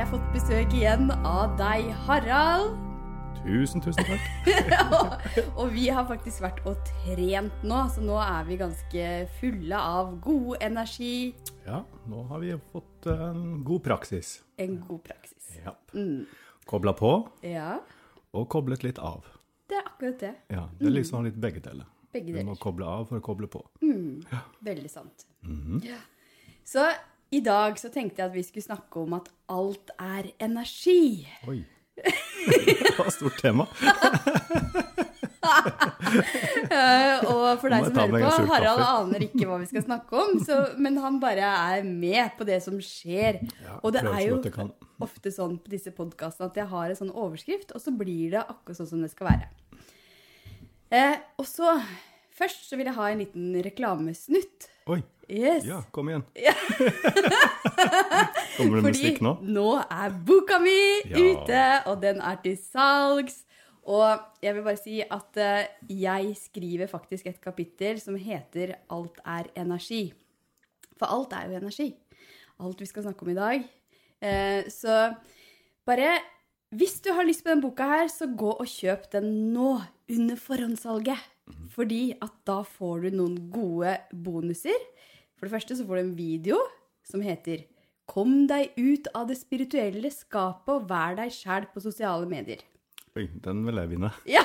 jeg fått besøk igjen av deg, Harald. Tusen, tusen takk. og vi har faktisk vært og trent nå, så nå er vi ganske fulle av god energi. Ja, nå har vi fått en god praksis. En god praksis. Ja. Kobla på Ja, og koblet litt av. det er akkurat det. Ja, Det er liksom litt begge deler. Begge deler. Du må koble av for å koble på. Veldig sant. ja. Så i dag så tenkte jeg at vi skulle snakke om at alt er energi. Oi. Det var et stort tema. Eh, og for deg som hører på, Harald aner ikke hva vi skal snakke om, så, men han bare er med på det som skjer. Ja, og det er jo ofte sånn på disse podkastene at jeg har en sånn overskrift, og så blir det akkurat sånn som det skal være. Eh, og så Først så vil jeg ha en liten reklamesnutt. Oi. Yes. Ja, kom igjen. Kommer det musikk nå? Fordi nå er boka mi Ja. ute, og den er til salgs. Og jeg vil bare si at eh, jeg skriver faktisk et kapittel som heter 'Alt er energi'. For alt er jo energi. Alt vi skal snakke om i dag. Eh, så bare Hvis du har lyst på denne boka her, så gå og kjøp den nå, under forhåndssalget. Fordi at da får du noen gode bonuser. For det første så får du en video som heter 'Kom deg ut av det spirituelle skapet og vær deg sjæl på sosiale medier'. Oi, den vil jeg vinne. Ja.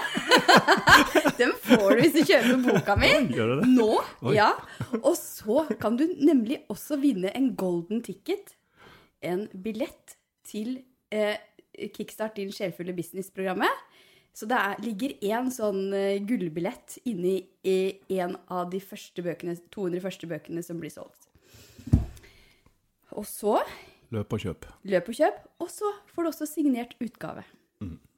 Den får du hvis du kjøper boka mi. Gjør du det? Nå, Oi. ja. Og så kan du nemlig også vinne en golden ticket. En billett til eh, Kickstart din sjelfulle business-programmet. Så det er, ligger én sånn eh, gullbillett inni i en av de første bøkene, 200 første bøkene som blir solgt. Og så Løp og kjøp. løp og kjøp, og så får du også signert utgave.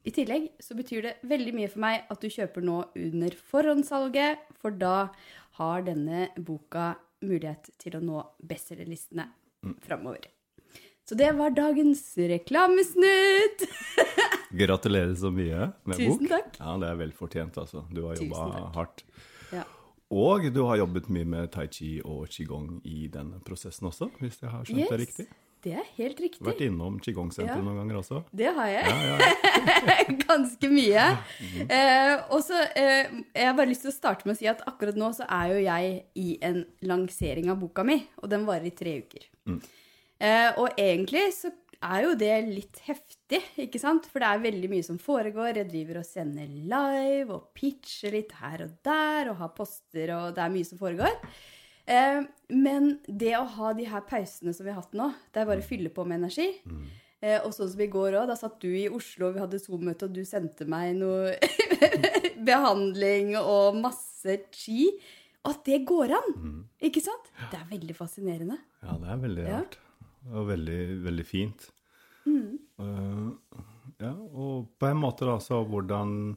I tillegg så betyr det veldig mye for meg at du kjøper nå under forhåndssalget, for da har denne boka mulighet til å nå bestselgerlistene framover. Så det var dagens reklamesnutt. Gratulerer så mye med Tusen bok. takk. Ja, Det er velfortjent, altså. Du har Tusen jobba hardt. Ja. Og du har jobbet mye med tai chi og qigong i denne prosessen også, hvis jeg har skjønt det riktig? det er helt riktig. Vært innom qigong-senteret Ja. noen ganger også? Det har jeg. Ja, ja. Ganske mye. Eh, og så eh, Jeg har bare lyst til å starte med å si at akkurat nå så er jo jeg i en lansering av boka mi, og den varer i tre uker. Eh, og egentlig så er jo det litt heftig, ikke sant? For det er veldig mye som foregår. Jeg driver og sender live og pitcher litt her og der og har poster, og det er mye som foregår. Eh, men det å ha de her pausene som vi har hatt nå, det er bare å fylle på med energi eh, Og sånn som i går òg, da satt du i Oslo, vi hadde Zoom-møte, og du sendte meg noe behandling og masse chi. Og at det går an! Ikke sant? Det er veldig fascinerende. Ja, det er veldig Ja. Rart. Og veldig, veldig fint. Mm. Uh, ja, og på en måte da så hvordan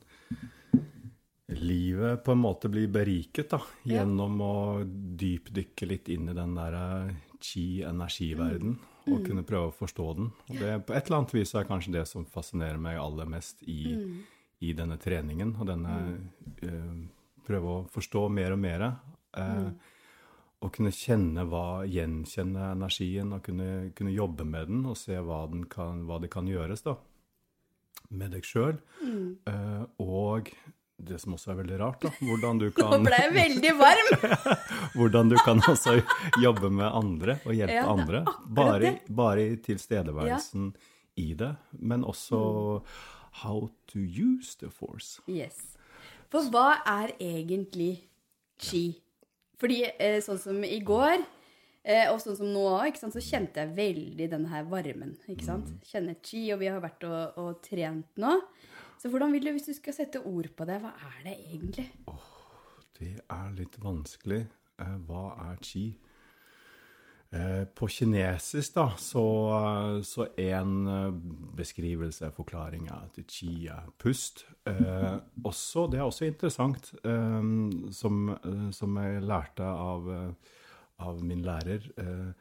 livet på en måte blir beriket da, Ja. gjennom å dypdykke litt inn i den der eh, chi-energiverden, Mm. og kunne prøve å forstå den. Og det, på et eller annet vis er kanskje det som fascinerer meg aller mest i, Mm. i denne treningen, og denne uh, prøve å forstå mer og mer. Eh, Mm. Og kunne kjenne hva, gjenkjenne energien og kunne, kunne jobbe med den og se hva, den kan, hva det kan gjøres da, med deg sjøl. Mm. Uh, og det som også er veldig rart, da, hvordan du Nå kan, ble jeg veldig varm! hvordan du kan også jobbe med andre og hjelpe Ja, andre. Bare, bare i tilstedeværelsen i det, men også how to use the force. Yes. For hva er egentlig chi? Fordi eh, sånn som i går, eh, og sånn som nå òg, så kjente jeg veldig den her varmen. ikke sant? Kjenner chi, og vi har vært og, og trent nå. Så hvordan vil du, hvis du skal sette ord på det, hva er det egentlig? Det er litt vanskelig. Eh, Hva er chi? Eh, På kinesisk, da, så, så en eh, beskrivelse, forklaring, til qi chi er pust. Eh, også, det er også interessant, eh, som, eh, som jeg lærte av, av min lærer, eh,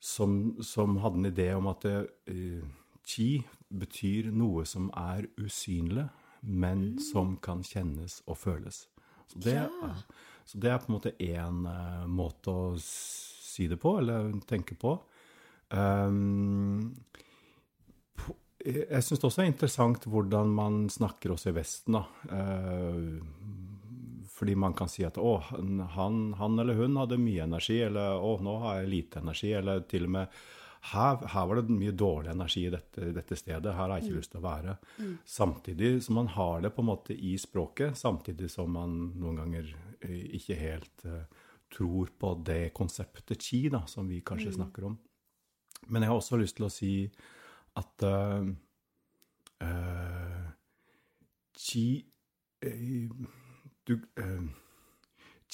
som, som hadde en idé om at chi betyr noe som er usynlig, men som kan kjennes og føles. Så det, Ja. så det er på en måte én måte å si det på, eller tenke på. Um, Jeg syns det også er interessant hvordan man snakker også i Vesten, da. Eh, fordi man kan si at å, han, han eller hun hadde mye energi, eller å, nå har jeg lite energi, eller til og med her, her var det mye dårlig energi i dette, dette stedet, her har jeg ikke lyst til å være. Samtidig som man har det på en måte i språket, samtidig som man noen ganger eh, ikke helt eh, tror på det konseptet chi, da, som vi kanskje snakker om. Men jeg har også lyst til å si at eh, eh, chi uh, du,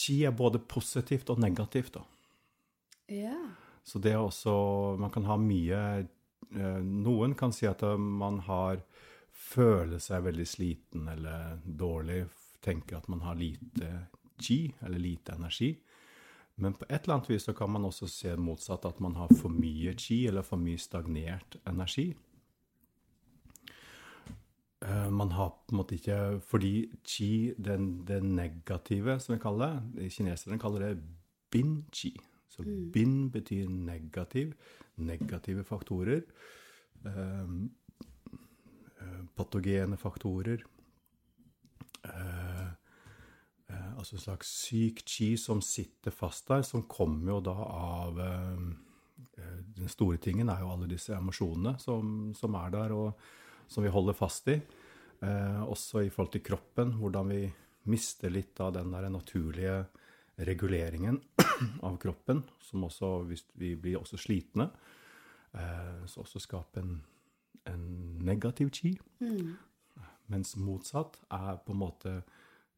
Chi er både positivt og negativt, da. Ja. Så det er også Man kan ha mye Noen kan si at man har Føler seg veldig sliten eller dårlig, tenker at man har lite chi, eller lite energi. Men på et eller annet vis så kan man også se motsatt, at man har for mye chi, eller for mye stagnert energi. Eh, Man har på en måte ikke Fordi chi, den, det negative, som vi kaller det Kineserne kaller det bin-chi. Så bin betyr negativ. Negative faktorer. eh, eh, patogene faktorer. Altså en slags syk chi som sitter fast der, som kommer jo da av eh, eh, Den store tingen er jo alle disse emosjonene som, som er der, og som vi holder fast i. Eh, også i forhold til kroppen, hvordan vi mister litt av den der naturlige reguleringen av kroppen, som også, hvis vi blir også slitne, eh, så også skaper en, en negativ chi. Mens motsatt er på en måte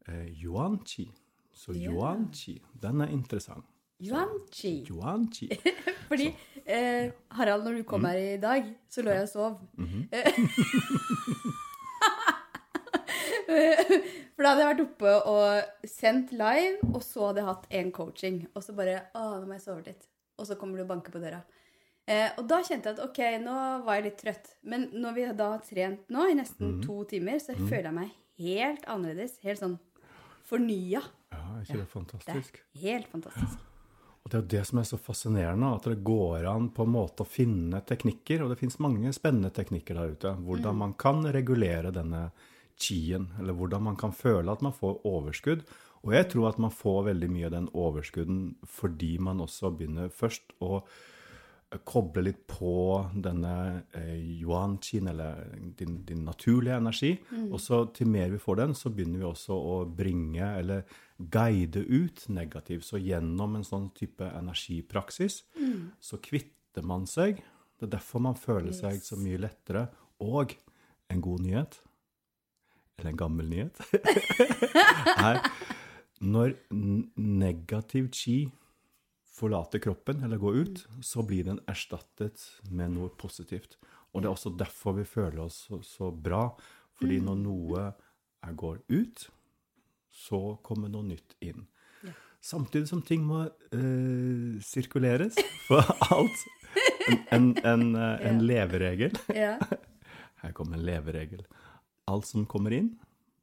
eh, yuanqi. Så Ja. yuanqi, den er interessant. Yuan-chi. Yuan. Fordi eh, Harald, når du kom her i dag, så lå jeg og sov. For da hadde jeg vært oppe og sendt live, og så hadde jeg hatt en coaching. Og så bare Å, nå må jeg sove litt. Og så kommer du og banker på døra. Eh, og da kjente jeg at ok, nå var jeg litt trøtt. Men når vi da har trent nå i nesten to timer, så føler jeg meg helt annerledes. Helt sånn fornya. Ja, er ikke det Det fantastisk? er helt fantastisk. Og det er jo det som er så fascinerende, at det går an på en måte å finne teknikker, og det finnes mange spennende teknikker der ute, hvordan man kan regulere denne chien, eller hvordan man kan føle at man får overskudd. Og jeg tror at man får veldig mye av den overskudden fordi man også begynner først å koble litt på denne eh, yuan-qin, eller din, din naturlige energi. Og så til mer vi får den, så begynner vi også å bringe, eller guide ut negativ. Så gjennom en sånn type energipraksis, så kvitter man seg. Det er derfor man føler seg så mye lettere. Og en god nyhet, eller en gammel nyhet, er når negativ chi forlater kroppen eller går ut, så blir den erstattet med noe positivt. Og det er også derfor vi føler oss så, så bra. Fordi når noe er, går ut, så kommer noe nytt inn. Samtidig som ting må eh, sirkuleres. For alt En, en, en, eh, en leveregel. Her kommer en leveregel. Alt som kommer inn,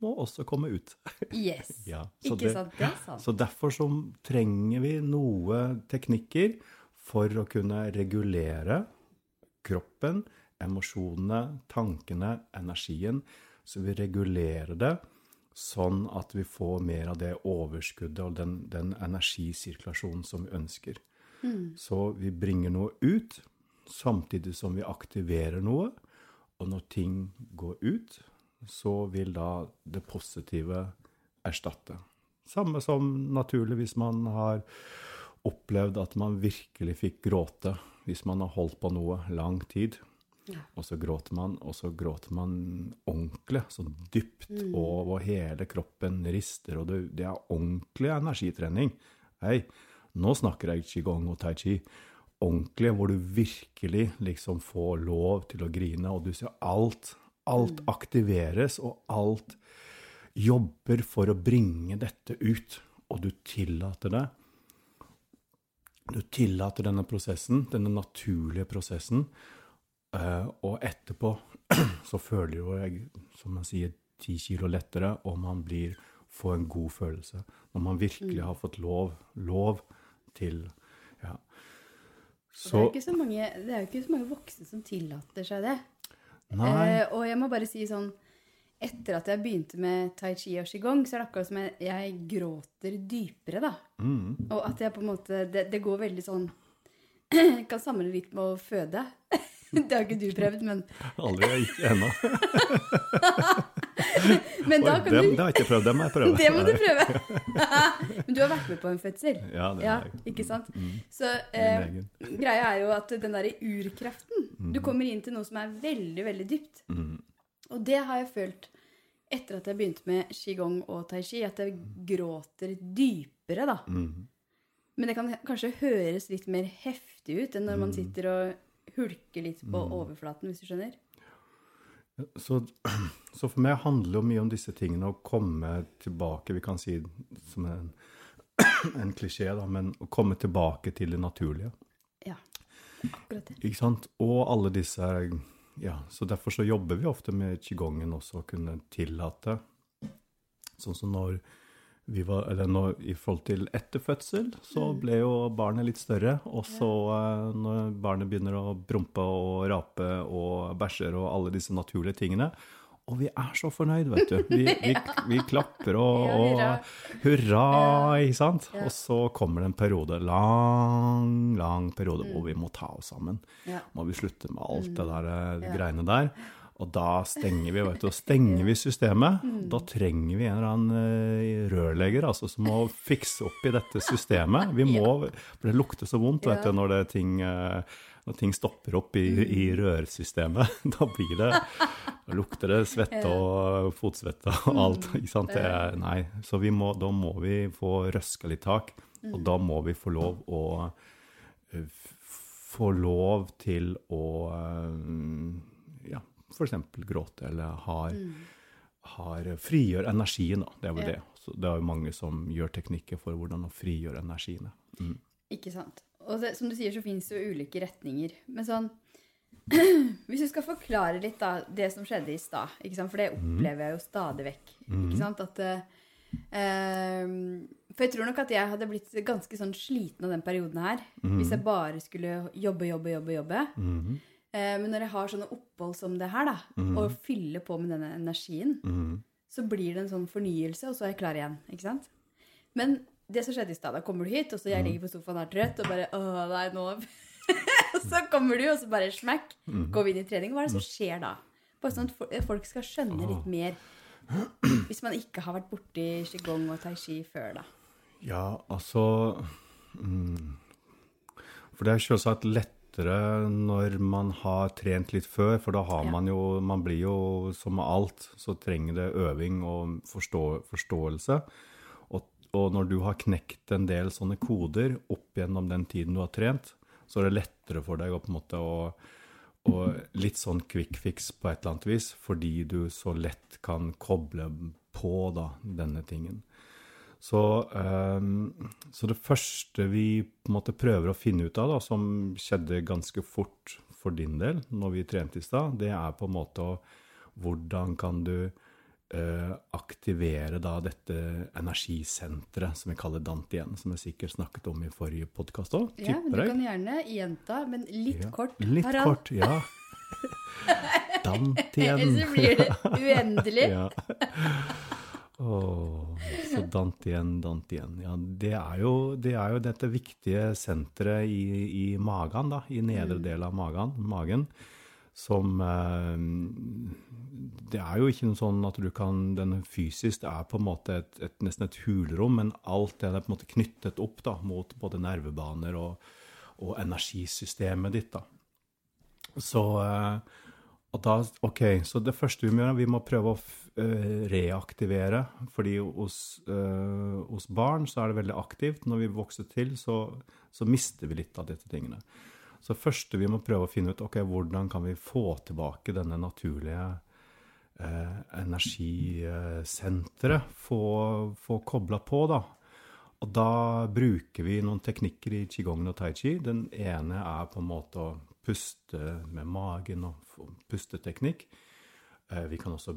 må også komme ut. Yes. Ja, så Ikke det- sant? Det er sant. Så derfor så trenger vi noe teknikker for å kunne regulere kroppen, emosjonene, tankene, energien. Så vi regulerer det sånn at vi får mer av det overskuddet og den, den energisirkulasjonen som vi ønsker. Så vi bringer noe ut, samtidig som vi aktiverer noe. Og når ting går ut, så vil da det positive erstatte. Samme som naturlig hvis man har opplevd at man virkelig fikk gråte hvis man har holdt på noe lang tid. Og så gråter man, og så gråter man ordentlig, så dypt, og og hele kroppen rister, og det, det er ordentlig energitrening. Hei, nå snakker jeg qigong og tai chi. Ordentlig, hvor du virkelig liksom får lov til å grine, og du ser alt, alt aktiveres, og alt jobber for å bringe dette ut, og du tillater det. Du tillater denne prosessen, denne naturlige prosessen, eh, og etterpå så føler jo jeg, som man sier, ti kilo lettere, og man blir, får en god følelse. Når man virkelig har fått lov, lov til, ja. det, er jo ikke så mange, ikke så mange voksne som tillater seg det. Eh, og jeg må bare si sånn Etter at jeg begynte med tai chi og qigong, så er det akkurat som jeg, jeg gråter dypere, da. Mm. Og at jeg på en måte Det, det går veldig sånn kan sammenligne litt med å føde. Det har ikke du prøvd, men, Aldri ennå. men da kan det, du det har jeg ikke prøvd. Det må jeg prøve. Det må du prøve. men du har vært med på en fødsel. Ja, det Ja, jeg. ikke sant? Mm. Så eh, greia er jo at den derre urkraften Du kommer inn til noe som er veldig, veldig dypt. Mm. Og det har jeg følt etter at jeg begynte med qigong og tai chi, at jeg gråter dypere, da. Mm. Men det kan kanskje høres litt mer heftig ut enn når man Mm. sitter og hulker litt på overflaten, hvis du skjønner. Så, så for meg handler jo mye om disse tingene, å komme tilbake Vi kan si som en, en klisjé, da, men å komme tilbake til det naturlige. Ja, akkurat det. Ikke sant? Og alle disse Ja, så derfor så jobber vi ofte med qigongen også, å kunne tillate Sånn som når var Eller når, i forhold til etter fødsel, så ble jo barnet litt større. Og så eh, når barnet begynner å brumpe og rape og bæsjer og alle disse naturlige tingene Og vi er så fornøyd, vet du. Vi, vi, vi klapper og, og hurra, ikke sant? Og så kommer det en periode, lang, lang periode, hvor vi må ta oss sammen må vi slutte med alt det der eh, Mm. Greiene der. Og da stenger vi, vet du, stenger vi systemet. Mm. Da trenger vi en eller annen eh, rørlegger altså, som må fikse opp i dette systemet. Vi må, For det lukter så vondt vet du, når, det ting, eh, når ting stopper opp i, Mm. i rørsystemet. Da blir det Da lukter det svette og fotsvette og Mm. alt. ikke sant? Det er, nei, så vi må, da må vi få røska litt tak, Mm. og da må vi få lov å eh, få lov til å ja, f.eks. gråter, eller har, har frigjør energien. Da. Det er vel Ja. det. Så det er jo mange som gjør teknikker for hvordan å frigjøre energiene. Mm. Ikke sant. Og det, som du sier, så fins det jo ulike retninger. Men sånn Hvis du skal forklare litt da, det som skjedde i stad, sant? for det opplever jeg jo stadig vekk. Ikke sant? At eh, ehm, For jeg tror nok at jeg hadde blitt ganske sånn sliten av den perioden her. Hvis jeg bare skulle jobbe, jobbe, jobbe, jobbe. Mhm. Eh, men når jeg har sånne opphold som det her, da, og fyller på med denne energien, mm. så blir det en sånn fornyelse, og så er jeg klar igjen. ikke sant? Men det som skjedde i stad, da kommer du hit, og så jeg ligger på sofaen her trøtt, og bare Å, nei, nå Og så kommer du, og så bare smekk, går vi inn i trening. Hva er det som skjer da? Bare sånn at folk skal skjønne litt mer. Hvis man ikke har vært borti qigong og tai chi før, da. Ja, altså mm, For det er selvsagt lettere når man har trent litt før, for da har Ja. man jo Man blir jo som med alt, så trenger det øving og forstå, forståelse. Og, og når du har knekt en del sånne koder opp gjennom den tiden du har trent, så er det lettere for deg å på en måte å og litt sånn quick fix på et eller annet vis, fordi du så lett kan koble på da, denne tingen. Så, ehm, så det første vi på en måte prøver å finne ut av, da, som skjedde ganske fort for din del når vi trente i stad, det er på en måte å Hvordan kan du eh, aktivere da dette energisenteret som vi kaller Dantien, som jeg sikkert snakket om i forrige podkast òg? Ja, men Du kan gjerne gjenta, men litt Ja, kort. Litt Harald. kort, ja. Dantien. Ellers blir det uendelig. Ja. Åh, så Dantien, Dantien. Ja, det er jo, det er jo dette viktige senteret i, i magen, da, i nedre del av magen, magen som eh, Det er jo ikke noe sånn at du kan Den fysisk det er på en måte et, et, nesten et hulrom, men alt det er på en måte knyttet opp da, mot både nervebaner og, og energisystemet ditt. da. Så eh, og da, ok, så det første vi må gjøre, vi må prøve å reaktivere. Fordi hos, eh, hos barn så er det veldig aktivt. Når vi vokser til, så, så mister vi litt av disse tingene. Så første vi må prøve å finne ut, ok, hvordan kan vi få tilbake denne naturlige eh, energisenteret, få, få kobla på, da. Og da bruker vi noen teknikker i qigong og tai chi. Den ene er på en måte å puste med magen og pusteteknikk. Eh, Vi kan også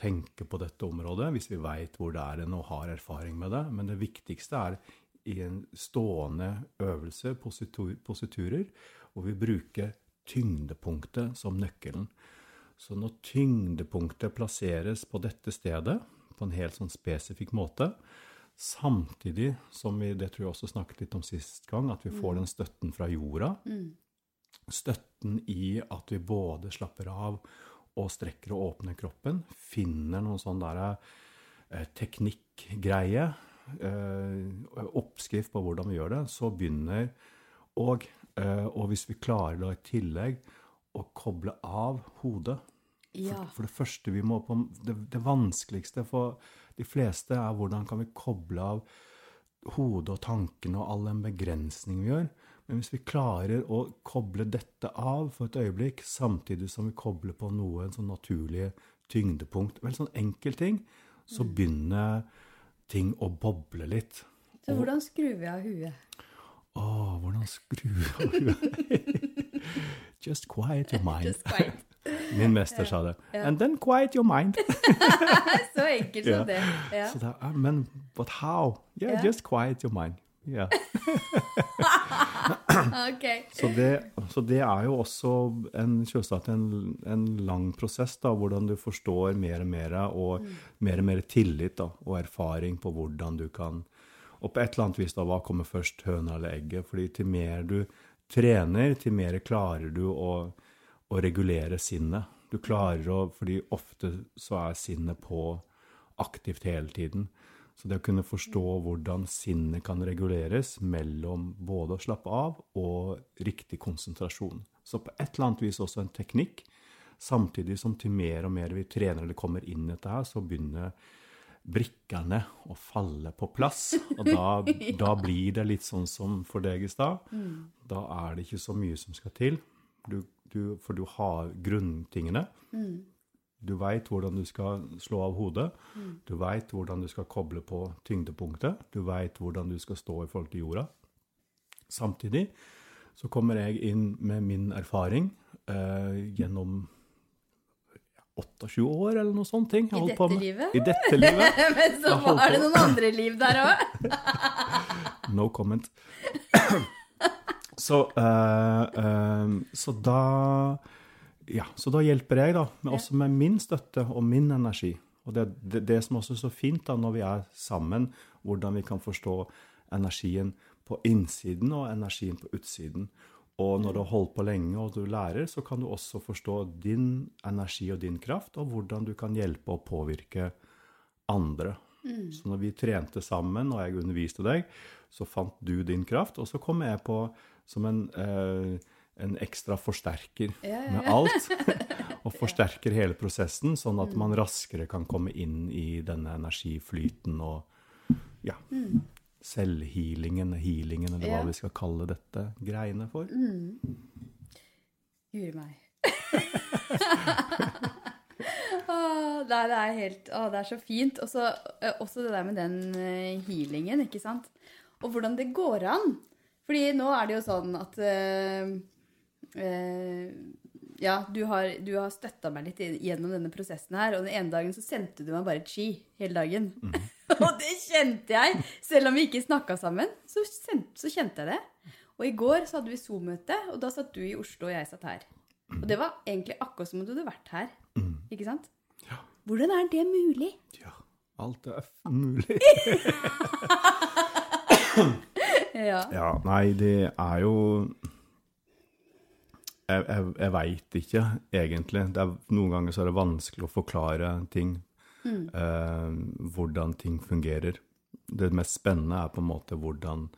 tenke på dette området hvis vi veit hvor det er en og har erfaring med det. Men det viktigste er i en stående øvelse, positurer, hvor vi bruker tyngdepunktet som nøkkelen. Så når tyngdepunktet plasseres på dette stedet, på en helt sånn spesifikk måte, samtidig som vi, det tror jeg også snakket litt om sist gang, at vi får den støtten fra jorda, støtten i at vi både slapper av og strekker og åpner kroppen, finner noen sånn der eh, teknikkgreie, eh, oppskrift på hvordan vi gjør det, så begynner og, eh, og hvis vi klarer da i tillegg å koble av hodet Ja. for, for det første vi må på det, det vanskeligste for de fleste er hvordan kan vi koble av hodet og tankene og all den begrensning vi gjør. Men hvis vi klarer å koble dette av for et øyeblikk, samtidig som vi kobler på noe, en sånn naturlig tyngdepunkt, vel, sånn enkel ting, så begynner ting å boble litt. Så hvordan skrur vi av huet? Å, hvordan skru av huet? Just quiet your mind. Just quiet. Min mester sa det. And then quiet your mind. Så enkelt som det. Ja. Så det er, men but how? Yeah, just quiet your mind. Yeah. Ok. Så, det, så det er jo også en, en, en lang prosess, da, hvordan du forstår mer og mer, og mer og mer tillit da, og erfaring på hvordan du kan Og på et eller annet vis, da, hva kommer først, høna eller egget? Fordi til mer du trener, til mer klarer du å, å regulere sinnet. Du klarer å Fordi ofte så er sinnet på aktivt hele tiden. Så det å kunne forstå hvordan sinnet kan reguleres mellom både å slappe av og riktig konsentrasjon. Så på et eller annet vis også en teknikk. Samtidig som til mer og mer vi trener eller kommer inn i dette her, så begynner brikkene å falle på plass. Og da, da blir det litt sånn som for deg i stad. Da er det ikke så mye som skal til. Du, du, for du har grunntingene. Du veit hvordan du skal slå av hodet. Du veit hvordan du skal koble på tyngdepunktet. Du veit hvordan du skal stå i forhold til jorda. Samtidig så kommer jeg inn med min erfaring eh, gjennom 28 år, eller noe sånt. ting. I dette livet? I dette livet. Men så var det noen andre liv der òg. No comment. så, eh, eh, så da Ja, så da hjelper jeg, da, men også med min støtte og min energi. Og det, det, det som også er så fint da, når vi er sammen, hvordan vi kan forstå energien på innsiden og energien på utsiden. Og når du har holdt på lenge og du lærer, så kan du også forstå din energi og din kraft, og hvordan du kan hjelpe og påvirke andre. Så når vi trente sammen, og jeg underviste deg, så fant du din kraft, og så kom jeg på som en, eh, en ekstra forsterker Ja, ja, med alt. Og forsterker hele prosessen, sånn at man raskere kan komme inn i denne energiflyten og ja, selvhealingen, healingen, eller hva vi skal kalle dette greiene for. Guri meg. Åh, det er helt Å, det er så fint. Også, eh, også det der med den eh, healingen, ikke sant. Og hvordan det går an. Fordi nå er det jo sånn at eh, Ja, du har, du har støtta meg litt gjennom denne prosessen her, og den ene dagen så sendte du meg bare et ski hele dagen. og det kjente jeg! Selv om vi ikke snakka sammen, så, sendte, så kjente jeg det. Og i går så hadde vi Zoom-møte, og da satt du i Oslo, og jeg satt her. Og det var egentlig akkurat som om du hadde vært her. Ikke sant? Ja. Hvordan er det mulig? Ja, alt er f- mulig. Ja. Ja, nei, det er jo Jeg, jeg, jeg veit ikke, egentlig. Er, noen ganger så er det vanskelig å forklare ting. Eh, hvordan ting fungerer. Det mest spennende er på en måte hvordan,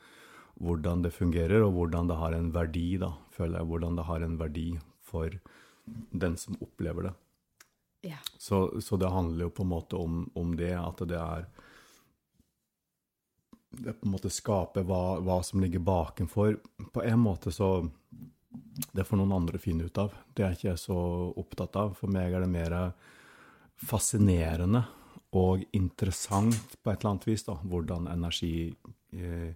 hvordan det fungerer, og hvordan det har en verdi, da, føler jeg. Hvordan det har en verdi for den som opplever det. ja. Så, så det handler jo på en måte om, om det, at det er Det på en måte skaper hva, hva som ligger bakenfor. På en måte så Det får noen andre finne ut av. Det er ikke jeg så opptatt av. For meg er det mer fascinerende og interessant på et eller annet vis, da, hvordan energi eh,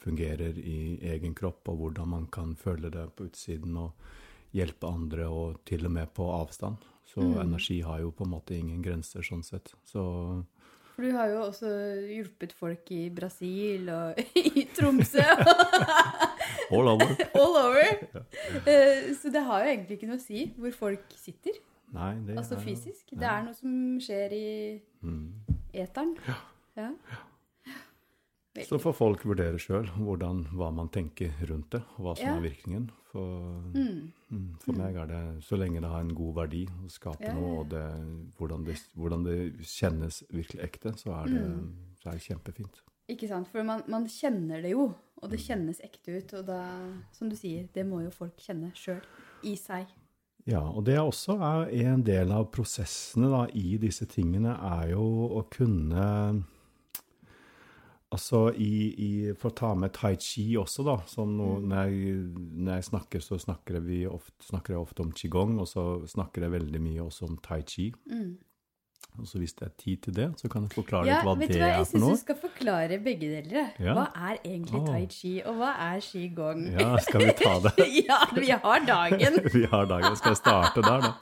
fungerer i egen kropp, og hvordan man kan føle det på utsiden og hjelpe andre, og til og med på avstand. Så energi har jo på en måte ingen grenser, sånn sett. Så For du har jo også hjulpet folk i Brasil og i Tromsø. all over. All over. Eh, Så det har jo egentlig ikke noe å si hvor folk sitter. Nei, det Altså er fysisk. Det er noe som skjer i mm. eteren. Ja. Ja. Så får folk vurdere sjøl hva man tenker rundt det, og hva som Ja. er virkningen. For, Mm. mm, for meg er det så lenge det har en god verdi å skape Ja, ja, noe, og det, hvordan, det, hvordan det kjennes virkelig ekte, så er det, Mm. så er det kjempefint. Ikke sant? For man, man kjenner det jo, og det kjennes ekte ut. Og da, som du sier, det må jo folk kjenne sjøl. I seg. Ja, og det også er en del av prosessene da, i disse tingene, er jo å kunne Altså i, i, For å ta med tai chi også, da. Som no, når, jeg, når jeg snakker, så snakker, vi ofte, snakker jeg ofte om qigong, og så snakker jeg veldig mye også om tai chi. Mm. Og så hvis det er tid til det, så kan jeg forklare Ja, litt hva vet det du hva? er Jeg for syns noe. du skal forklare begge deler. Ja. Hva er egentlig tai chi, og hva er qigong? Ja, skal vi ta det? ja, vi har dagen. Vi har dagen. Skal jeg starte der, da?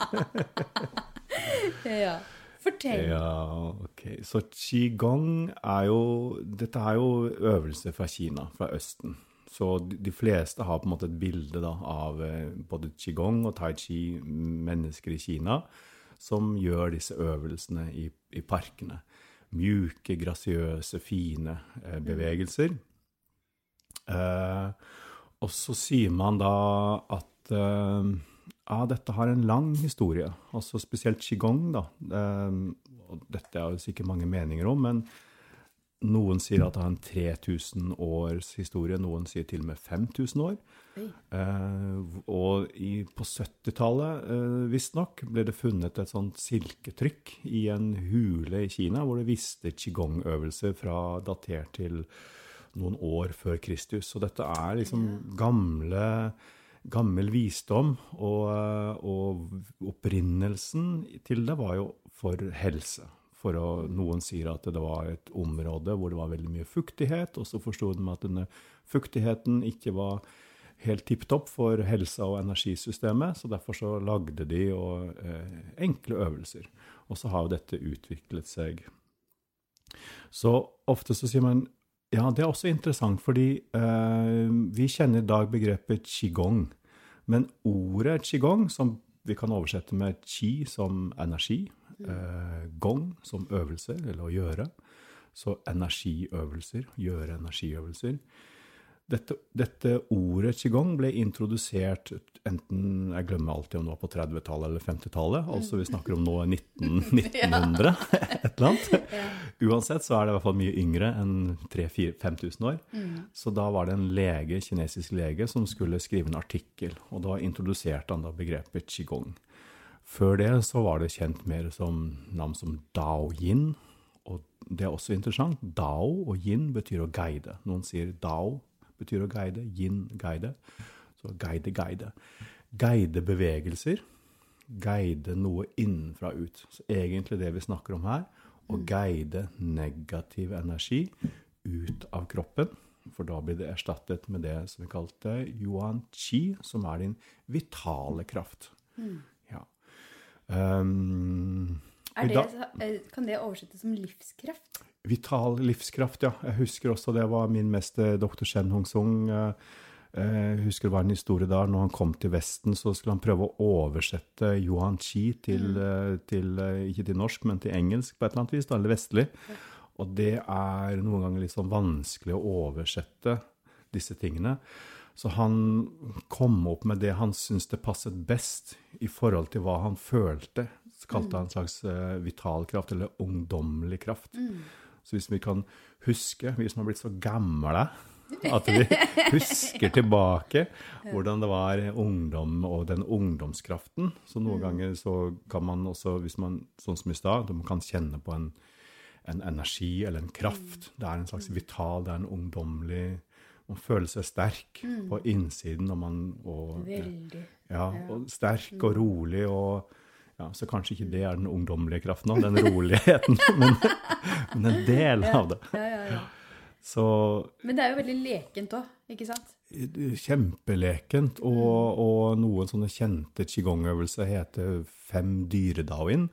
Ja. Fortell. Ja, ok. Så qigong er jo Dette er jo øvelser fra Kina, fra Østen. Så de fleste har på en måte et bilde da, av eh, både qigong og tai chi, mennesker i Kina, som gjør disse øvelsene i, i parkene. Mjuke, grasiøse, fine eh, bevegelser. Eh, og så sier man da at eh, ja, dette har en lang historie. Altså spesielt qigong, da. Eh, og dette jo sikkert mange meninger om, men noen sier at det har en 3000 års historie, noen sier til og med 5000 år. Eh, og i, på 70-tallet, uh, visstnok, ble det funnet et sånt silketrykk i en hule i Kina, hvor det viste qigong-øvelser fra datert til noen år før Kristus. Så dette er liksom gamle, gammel visdom, og, og opprinnelsen til det var jo for helse. For å, noen sier at det var et område hvor det var veldig mye fuktighet, og så forsto de at denne fuktigheten ikke var helt tipp topp for helsa og energisystemet, så derfor så lagde de og, eh, enkle øvelser. Og så har jo dette utviklet seg. Så ofte så sier man ja, det er også interessant, fordi eh, vi kjenner i dag begrepet qigong. Men ordet qigong, som vi kan oversette med qi som energi, eh, gong som øvelser, eller å gjøre, så energiøvelser, gjøre energiøvelser. Dette, dette ordet qigong ble introdusert enten Jeg glemmer alltid om det var på 30-tallet eller 50-tallet. Altså vi snakker om nå 19, 1900, et eller annet. Uansett så er det i hvert fall mye yngre enn 3000-5000 år. Så da var det en lege, kinesisk lege som skulle skrive en artikkel, og da introduserte han da begrepet qigong. Før det så var det kjent mer som navn som Dao Yin, og det er også interessant. Dao og yin betyr å guide. Noen sier Dao betyr å guide, yin guide. Så guide, guide. Guide bevegelser. Guide noe innenfra ut. Så egentlig det vi snakker om her, å guide negativ energi ut av kroppen. For da blir det erstattet med det som vi kalte yuan qi, som er din vitale kraft. Ja. Um, det, eh, kan det oversettes som livskraft? Vital livskraft, ja. Jeg husker også det var min mester, doktor Shen Hong-sung. eh, Jeg husker det var en historie der. Når han kom til Vesten, så skulle han prøve å oversette Yuan Chi til, eh, til eh, ikke til norsk, men til engelsk på et eller annet vis, eller vestlig. Og det er noen ganger litt sånn vanskelig å oversette disse tingene. Så han kom opp med det han syntes det passet best i forhold til hva han følte. Kalte han en slags eh, vital kraft, eller ungdommelig kraft. Så hvis vi kan huske, vi som har blitt så gamle, at vi husker tilbake hvordan det var ungdom og den ungdomskraften. Så noen ganger så kan man også, hvis man, sånn som i stad, man kan kjenne på en, en energi eller en kraft. Det er en slags vital, det er en ungdommelig Man føler seg sterk på innsiden når man og, Veldig. ja, og sterk og rolig og ja, Så kanskje ikke det er den ungdommelige kraften òg, den roligheten, men, men en del av det. Ja, ja, ja. Så Men det er jo veldig lekent òg, ikke sant? kjempelekent. Og, og noen sånne kjente qigong-øvelser heter fem dyredaoin.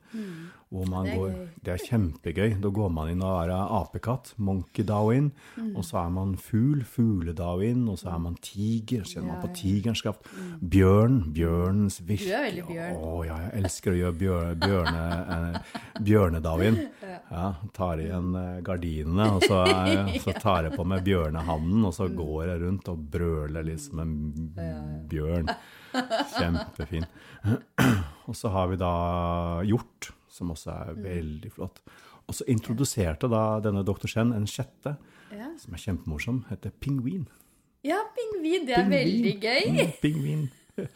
Hvor man Det er går, det er kjempegøy. Da går man inn og er apekatt, monkey daoin. Og så er man fugl, fugledaoin. Og så er man tiger, så kjenner man på tigerens kraft. Bjørn, bjørnens virke. Du er veldig bjørn. Å ja, jeg elsker å gjøre bjør, bjørne, eh, bjørnedaoin. Ja, tar igjen eh, gardinene, og så, er, så tar jeg på meg bjørnehannen, og så går jeg rundt og brøler litt som en bjørn. Kjempefin. Og så har vi da hjort, som også er veldig flott. Og så introduserte da denne dr. Chen en sjette, Ja. som er kjempemorsom, heter pingvin. ja, pingvin. Det er veldig gøy. Mm, Pingvin.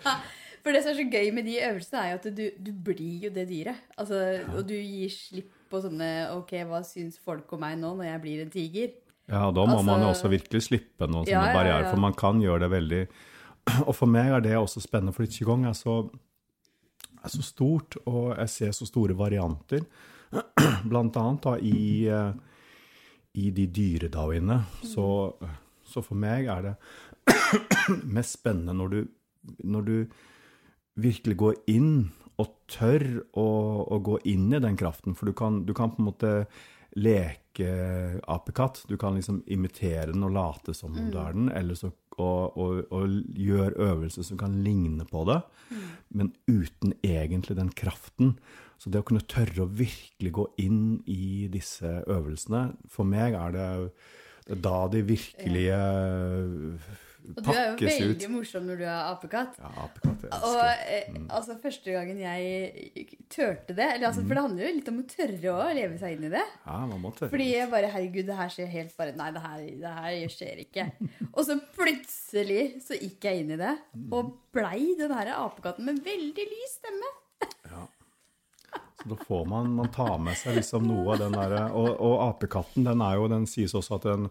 For det som er så gøy med de øvelsene, er jo at du, du blir jo det dyret. Altså, Og du gir slipp på sånne Ok, hva syns folk om meg nå når jeg blir en tiger? Ja, da må Altså- man jo også virkelig slippe noen Ja, sånne barrierer, ja. for man kan gjøre det veldig Og for meg er det også spennende, for qigong er så, er så stort, og jeg ser så store varianter. Blant annet da i, eh, i de dyredaoene. Så, så for meg er det mest spennende når du, når du virkelig går inn og tør å, å gå inn i den kraften. For du kan, du kan på en måte leke apekatt. Du kan liksom imitere den og late som om du er den, eller så og, og, og gjøre øvelser som kan ligne på det, men uten egentlig den kraften. Så det å kunne tørre å virkelig gå inn i disse øvelsene, for meg er det, det er da de virkelige Og du er jo veldig ut. morsom når du er apekatt. Ja, apekatt. Jeg Og elsker. eh, altså første gangen jeg tørte det eller, altså, For det handler jo litt om å tørre å leve seg inn i det. Ja, man må tørre. Fordi jeg bare Herregud, det her skjer helt bare Nei, det her, det her skjer ikke. Og så plutselig så gikk jeg inn i det, og blei den her apekatten med veldig lys stemme. Ja. Så da får man, man tar med seg liksom noe av den derre og, og apekatten, den er jo Den sies også at den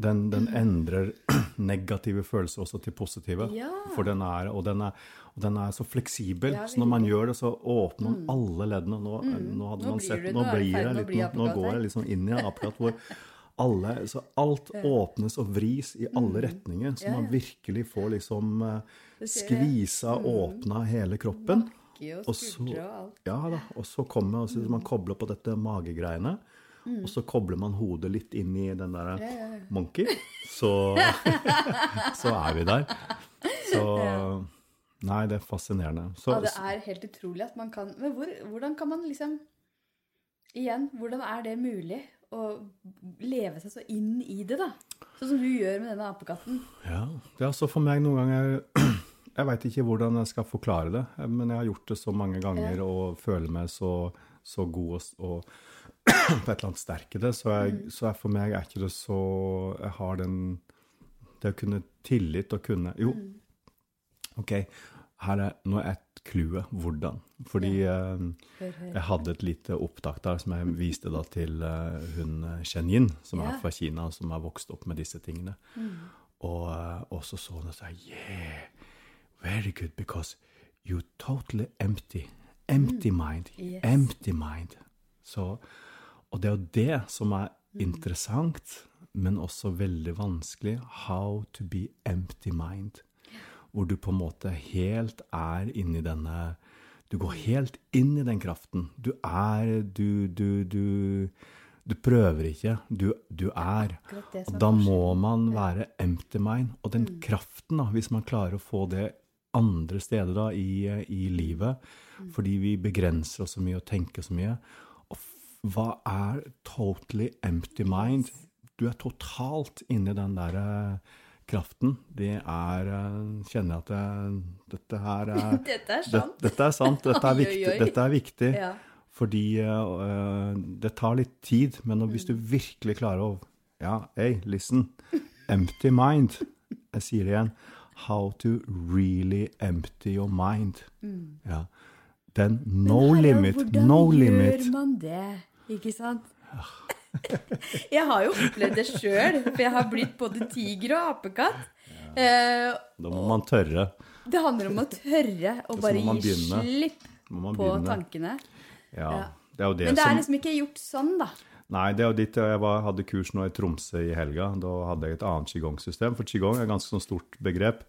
den, den endrer negative følelser også til positive. Ja. For den er, og den er, og den er så fleksibel. Ja, så når man gjør det, så åpner man alle leddene. Nå, nå hadde Nå man sett det, Nå blir jeg litt nå, nå går jeg liksom inn i en apparat hvor alle Så alt åpnes og vris i alle retninger. Så Mm. Man virkelig får liksom eh, skvisa, åpna hele kroppen. Og så-. Ja da, og så kommer man, så man kobler på dette magegreiene, og så kobler man hodet litt inn i den der Mm. Ja, ja, ja. monkey, så, så er vi der. Så Nei, det er fascinerende. Så, Ja, det er helt utrolig at man kan Men hvor, hvordan kan man liksom Igjen, hvordan er det mulig å leve seg så inn i det, da? Sånn som du gjør med denne apekatten. ja, det er altså for meg noen ganger Jeg veit ikke hvordan jeg skal forklare det, men jeg har gjort det så mange ganger og føler meg så, så god og, og på et eller annet sterk i det. Så, jeg, så jeg, for meg er ikke det så Jeg har den Det å kunne tillit og kunne Jo, OK, her er nå er et clouet. Hvordan? Fordi eh, jeg hadde et lite opptak der som jeg viste da til eh, hun Chen Yin, som Ja. er fra Kina, og som har vokst opp med disse tingene. Og, eh, og så så hun og sa Yeah, very good, because you're totally empty. Empty mind. Yes. Empty mind. Så, og det er jo det som er interessant, men også veldig vanskelig. How to be empty mind. Hvor du på en måte helt er inni denne Du går helt inn i den kraften. Du er Du, du, du, du prøver ikke. Du, du er. Og da må man være empty mind. Og den Mm. kraften, da, hvis man klarer å få det andre steder da, i, i livet, Mm. fordi vi begrenser oss så mye og tenker så mye Hva er totally empty mind? Du er totalt inni den der eh, kraften. Det er eh, Kjenner jeg at det, dette her er Dette er det, sant. Dette er sant. Dette er viktig. Dette er viktig. Ja. Fordi uh, det tar litt tid, men hvis du virkelig klarer å Ja, hey, listen. Empty mind. Jeg sier det igjen. How to really empty your mind. Ja. Den no limit. No limit. Hvordan gjør man det, ikke sant? Jeg har jo opplevd det sjøl, for jeg har blitt både tiger og apekatt. Ja. Da må man tørre. det handler om å tørre å bare gi begynne. slipp på begynne. tankene. Ja. Ja. Det er jo det, Men det er liksom ikke gjort sånn, da. Nei, det er jo dit jeg var, hadde kurs nå i Tromsø i helga. Da hadde jeg et annet qigong-system. For qigong er et ganske sånn stort begrep.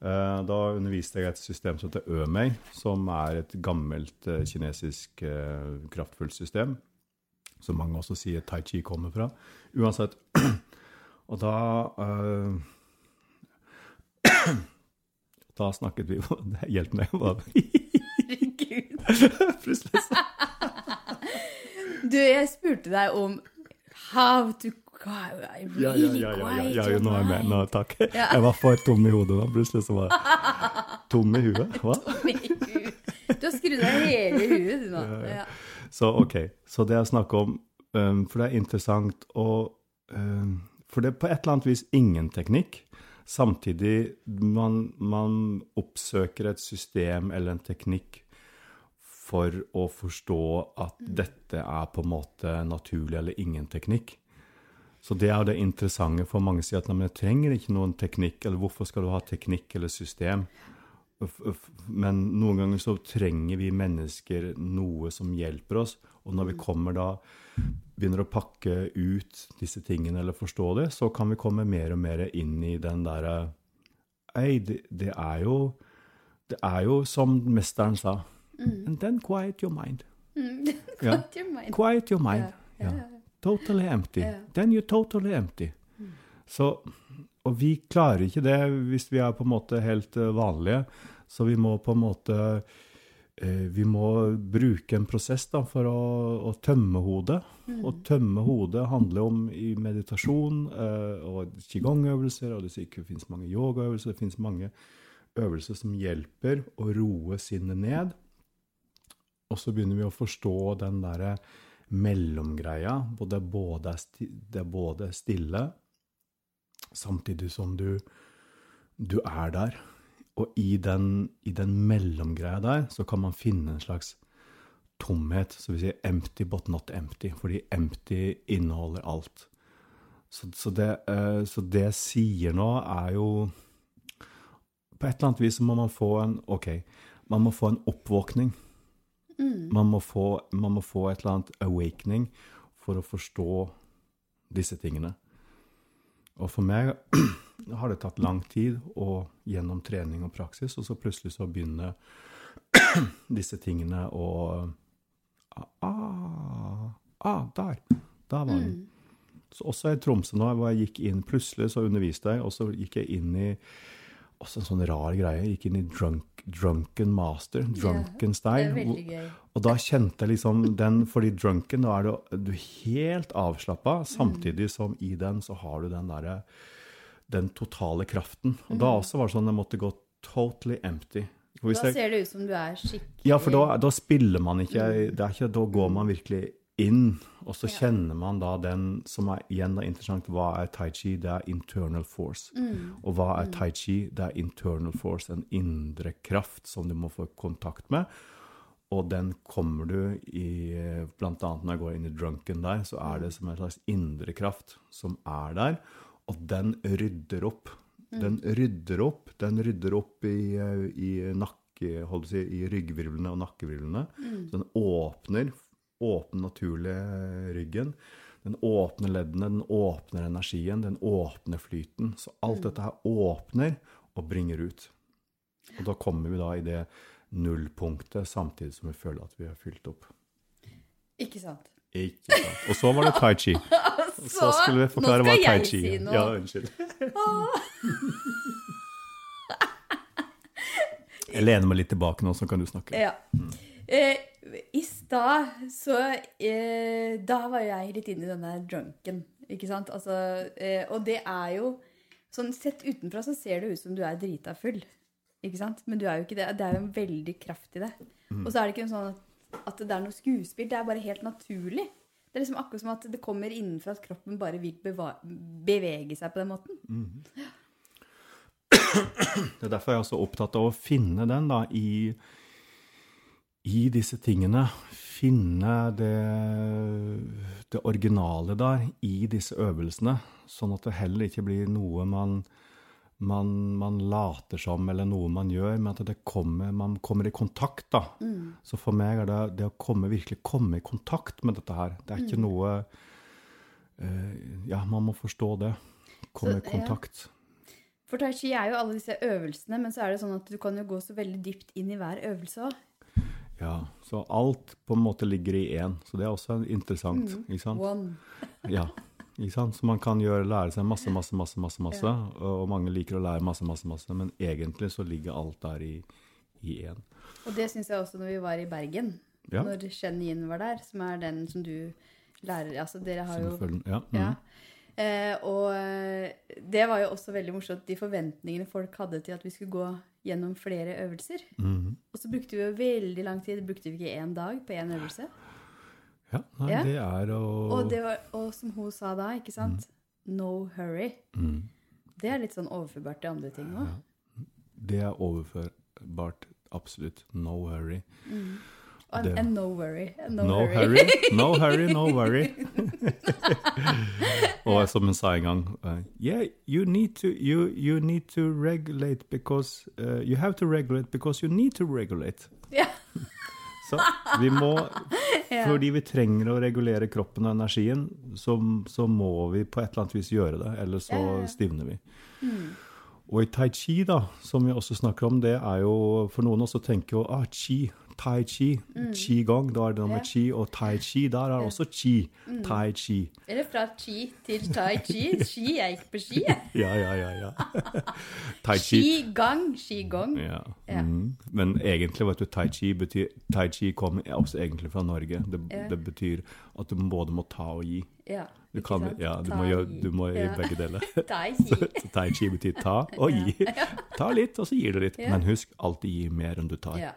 Eh, Da underviste jeg et system som heter Ømei, som er et gammelt eh, kinesisk eh, kraftfullt system. Som mange også sier tai chi kommer fra. Uansett. Og da uh, Da snakket vi Hjelp meg. hva- Herregud. Du, jeg spurte deg om how to I Ja, ja, really ja, ja, ja, ja, your nå er jeg med. Nå, takk. Ja. Jeg var for tom i hodet da. Plutselig så var jeg tom i huet. Hva? Herregud. Du har skrudd av hele huet, du nå. Ja. Så ok, så det jeg snakker om, um, for det er interessant å um, For det er på et eller annet vis ingen teknikk. Samtidig man, man oppsøker et system eller en teknikk for å forstå at dette er på en måte naturlig eller ingen teknikk. Så det er det interessante for mange sier at nei, men jeg trenger ikke noen teknikk, eller hvorfor skal du ha teknikk eller system? Men noen ganger så trenger vi mennesker noe som hjelper oss, og når vi kommer da, begynner å pakke ut disse tingene eller forstå det, så kan vi komme mer og mer inn i den derre Ei, det, det er jo Det er jo som mesteren sa. And then quiet your mind. Mm. Quiet your mind. Quiet your mind. Ja, Yeah. Yeah. Totally empty. Then you're totally empty. Så, og vi klarer ikke det hvis vi er på en måte helt eh, vanlige, så vi må på en måte eh, Vi må bruke en prosess da, for å, å tømme hodet. Og tømme hodet handler om i meditasjon eh, og qigong-øvelser, og det det finnes mange yogaøvelser, det finnes mange øvelser som hjelper å roe sinnet ned. Og så begynner vi å forstå den derre mellomgreia, hvor det både er, stille, samtidig som du, du er der. Og i den, i den mellomgreia der, så kan man finne en slags tomhet. Så vi sier empty but not empty, fordi empty inneholder alt. Så, så, det, eh, så det jeg sier nå, er jo På et eller annet vis må man få en OK, man må få en oppvåkning. Man, må få, man må få et eller annet awakening for å forstå disse tingene. Og for meg har det tatt lang tid og gjennom trening og praksis, og så plutselig så begynner disse tingene å ah, ah, der! Der var den. Så også i Tromsø nå, hvor jeg gikk inn plutselig, så underviste jeg, og så gikk jeg inn i også en sånn rar greie. Jeg gikk inn i drunk, drunken master, drunken Det style. er veldig gøy. Og da kjente jeg liksom den, fordi drunken, da er du, du helt avslappa, samtidig som i den så har du den derre den totale kraften. Og da også var det sånn jeg måtte gå totally empty. Da ser det ut som du er skikkelig ja, for da, da spiller man ikke, det er ikke Da går man virkelig inn, og så kjenner man da den som er igjen da interessant. Hva er tai chi? Det er internal force. Og hva er tai chi? Det er internal force, en indre kraft som du må få kontakt med. Og den kommer du i Blant annet når jeg går inn i drunken der, så er det som en slags indre kraft som er der, og den rydder opp. Den rydder opp. Den rydder opp i, eh, i nakke, holdt på å si, i ryggvirvlene og nakkevirvlene. Så den åpner, åpner naturlig eh, ryggen. Den åpner leddene, den åpner energien, den åpner flyten. Så alt dette her åpner og bringer ut. Og da kommer vi da i det nullpunktet, samtidig som vi føler at vi har fylt opp. Ikke sant? Ikke sant. Og så var det tai chi. Og så skulle vi forklare hva tai chi si er. noe. Ja, unnskyld. Jeg lener meg litt tilbake nå, så kan du snakke. Ja. Eh, I stad så eh, Da var jeg litt inne i denne drunken, ikke sant? Altså, eh, og det er jo Sånn sett utenfra så ser det ut som du er drita full. Ikke sant? Men du er jo ikke det. Det er jo en veldig kraft i det. Og så er det ikke noe sånn at, at det er noe skuespill. Det er bare helt naturlig. Det er liksom akkurat som at det kommer innenfra at kroppen bare vil bevege seg på den måten. Det er derfor jeg er så opptatt av å finne den da i, i disse tingene. Finne det, det originale der i disse øvelsene, sånn at det heller ikke blir noe man, man, man later som, eller noe man gjør, men at det kommer, man kommer i kontakt. da. Så for meg er det det å komme, virkelig komme i kontakt med dette her. Det er ikke noe uh, Ja, man må forstå det. Komme i kontakt. For tai chi er jo alle disse øvelsene, men så er det sånn at du kan jo gå så veldig dypt inn i hver øvelse òg. Ja. Så alt på en måte ligger i én. Så det er også interessant. Mm. ikke sant? One. Ja. Ikke sant? Så man kan gjøre, lære seg masse, masse, masse, masse, masse. Ja. Og mange liker å lære masse, masse, masse. Men egentlig så ligger alt der i i én. Og det syns jeg også når vi var i Bergen. Ja. Når Shen Yin var der, som er den som du lærer Altså, dere har jo ja. Mm. Ja. Eh, og eh, det var jo også veldig morsomt, de forventningene folk hadde til at vi skulle gå gjennom flere øvelser. Mhm. Og så brukte vi jo veldig lang tid. Brukte vi ikke én dag på én øvelse? ja. Nei, Ja. det er å Og, det var, og som hun sa da, ikke sant? No hurry. Mm. Det er litt sånn overførbart til andre ting òg. Det er overførbart. Absolutt. No hurry. Og Det- en no worry. No, No hurry. hurry, no hurry, no worry. Og som hun sa en gang uh, Yeah, you need to, you, you need to regulate because uh, You have to regulate because you need to regulate. Ja. Så vi må Fordi vi trenger å regulere kroppen og energien, så, så må vi på et eller annet vis gjøre det, eller så stivner vi. Og i tai chi, da, som vi også snakker om, det er jo For noen også tenker jo ah, chi, tai chi, chi gong, da er det noe med qi, chi, og tai chi, der er også chi, tai chi. Eller fra chi til tai chi. Ski, jeg gikk på ski. Ja, ja, ja, ja. tai chi. Ski-gang, ski-gong. Ja. Ja. Mm. Men egentlig, vet du, tai chi betyr Tai chi kommer også egentlig fra Norge. Det, Ja. det betyr at du både må ta og gi. Ja, Du, kan, ja, du, må, gjøre, du må gjøre begge deler. Tai chi. Tai chi betyr ta og gi. Ta litt, og så gir du litt. Men husk, alltid gi mer enn du tar. Ja.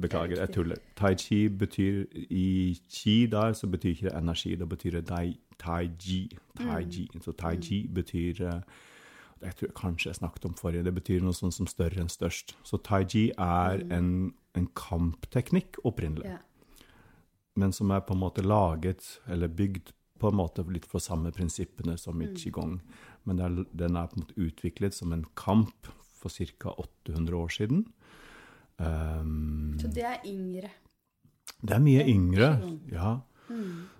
Beklager, jeg tuller. Tai chi betyr I chi der så betyr ikke det energi, da betyr det dai, tai chi. Tai Mm. chi. Så tai chi betyr eh, Jeg tror kanskje jeg snakket om forrige, det betyr noe sånn som større enn størst. Så tai chi er en, en kampteknikk opprinnelig, men som er på en måte laget eller bygd på en måte litt for samme prinsippene som i qigong. Men den er på en måte utviklet som en kamp for ca. 800 år siden. Um, Så det er yngre. det er mye yngre, ja. ja.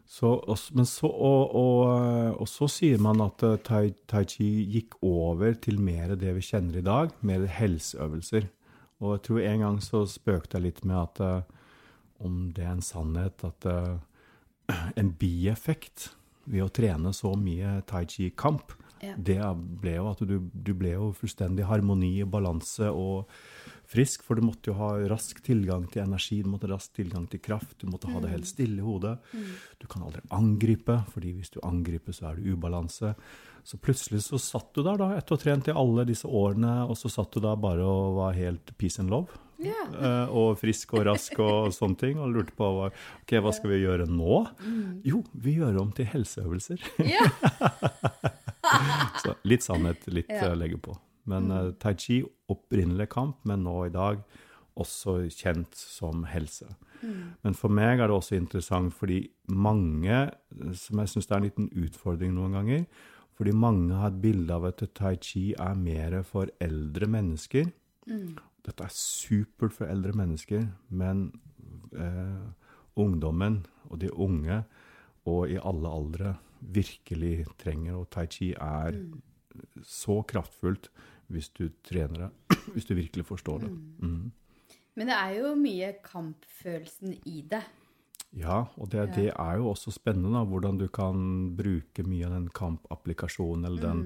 Så, og, men så, og, og, og så sier man at eh, tai, tai chi gikk over til mer det vi kjenner i dag, mer helseøvelser. Og jeg tror en gang så spøkte jeg litt med at eh, om det er en sannhet at eh, en bieffekt ved å trene så mye tai chi-kamp, Ja. det ble jo at du, du ble jo fullstendig harmoni og balanse og frisk, for du måtte jo ha rask tilgang til energi, du måtte ha rask tilgang til kraft, du måtte ha det helt stille i hodet. Du kan aldri angripe, fordi hvis du angriper, så er det ubalanse. Så plutselig så satt du der da, etter å ha trent i alle disse årene, og så satt du da bare og var helt peace and love. Yeah. og frisk og rask og sånne ting, og lurte på hva, ok, hva skal vi gjøre nå? Jo, vi gjør om til helseøvelser. Yeah. Så litt sannhet, litt yeah. legge på. Men eh, tai chi, opprinnelig kamp, men nå i dag også kjent som helse. Men for meg er det også interessant fordi mange, som jeg syns er en liten utfordring noen ganger, fordi mange har et bilde av at tai chi er mer for eldre mennesker. Dette er supert for eldre mennesker, men eh, ungdommen og de unge, og i alle aldre, virkelig trenger. Og tai chi er så kraftfullt hvis du trener det, hvis du virkelig forstår det. Mm. Men det er jo mye kampfølelsen i det. Ja, og det, det er jo også spennende da, hvordan du kan bruke mye av den kampapplikasjonen, eller den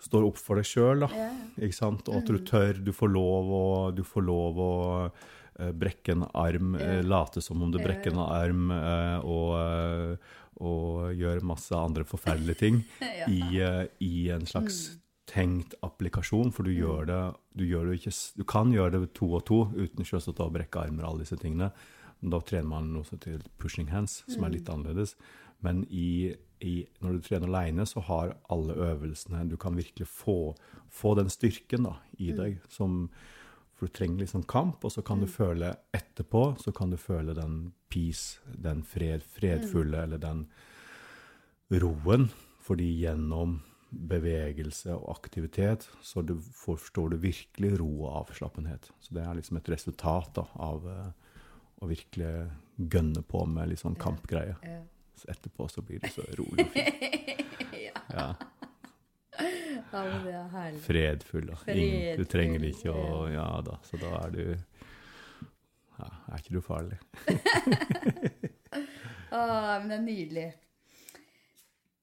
står opp for deg sjøl, da. Ja. Ikke sant? Og at du tør, du får lov å, du får lov å eh, brekke en arm, ja. late som om du brekker en arm, eh, og, eh, og gjør masse andre forferdelige ting Ja. i, eh, i en slags tenkt applikasjon, for du gjør det, du gjør det ikke, du kan gjøre det to og to, uten selvsagt å brekke armer og alle disse tingene. Da trener man som til pushing hands, som er litt annerledes. Men i, i, når du trener alene, så har alle øvelsene Du kan virkelig få, få den styrken da, i deg. Som, for du trenger liksom kamp, og så kan du føle etterpå så kan du føle den peace, den fred, fredfulle, eller den roen. Fordi gjennom bevegelse og aktivitet så du forstår du virkelig ro og avslappenhet. Så det er liksom et resultat da, av eh, å virkelig gønne på med litt sånn kampgreie. Ja. Så etterpå så blir det så rolig og fint. ja. Ja, men det er herlig. fredfull. Da. Ingen, du trenger ikke å Ja da, så da er du ja, Er ikke du farlig? Å, men det er nydelig.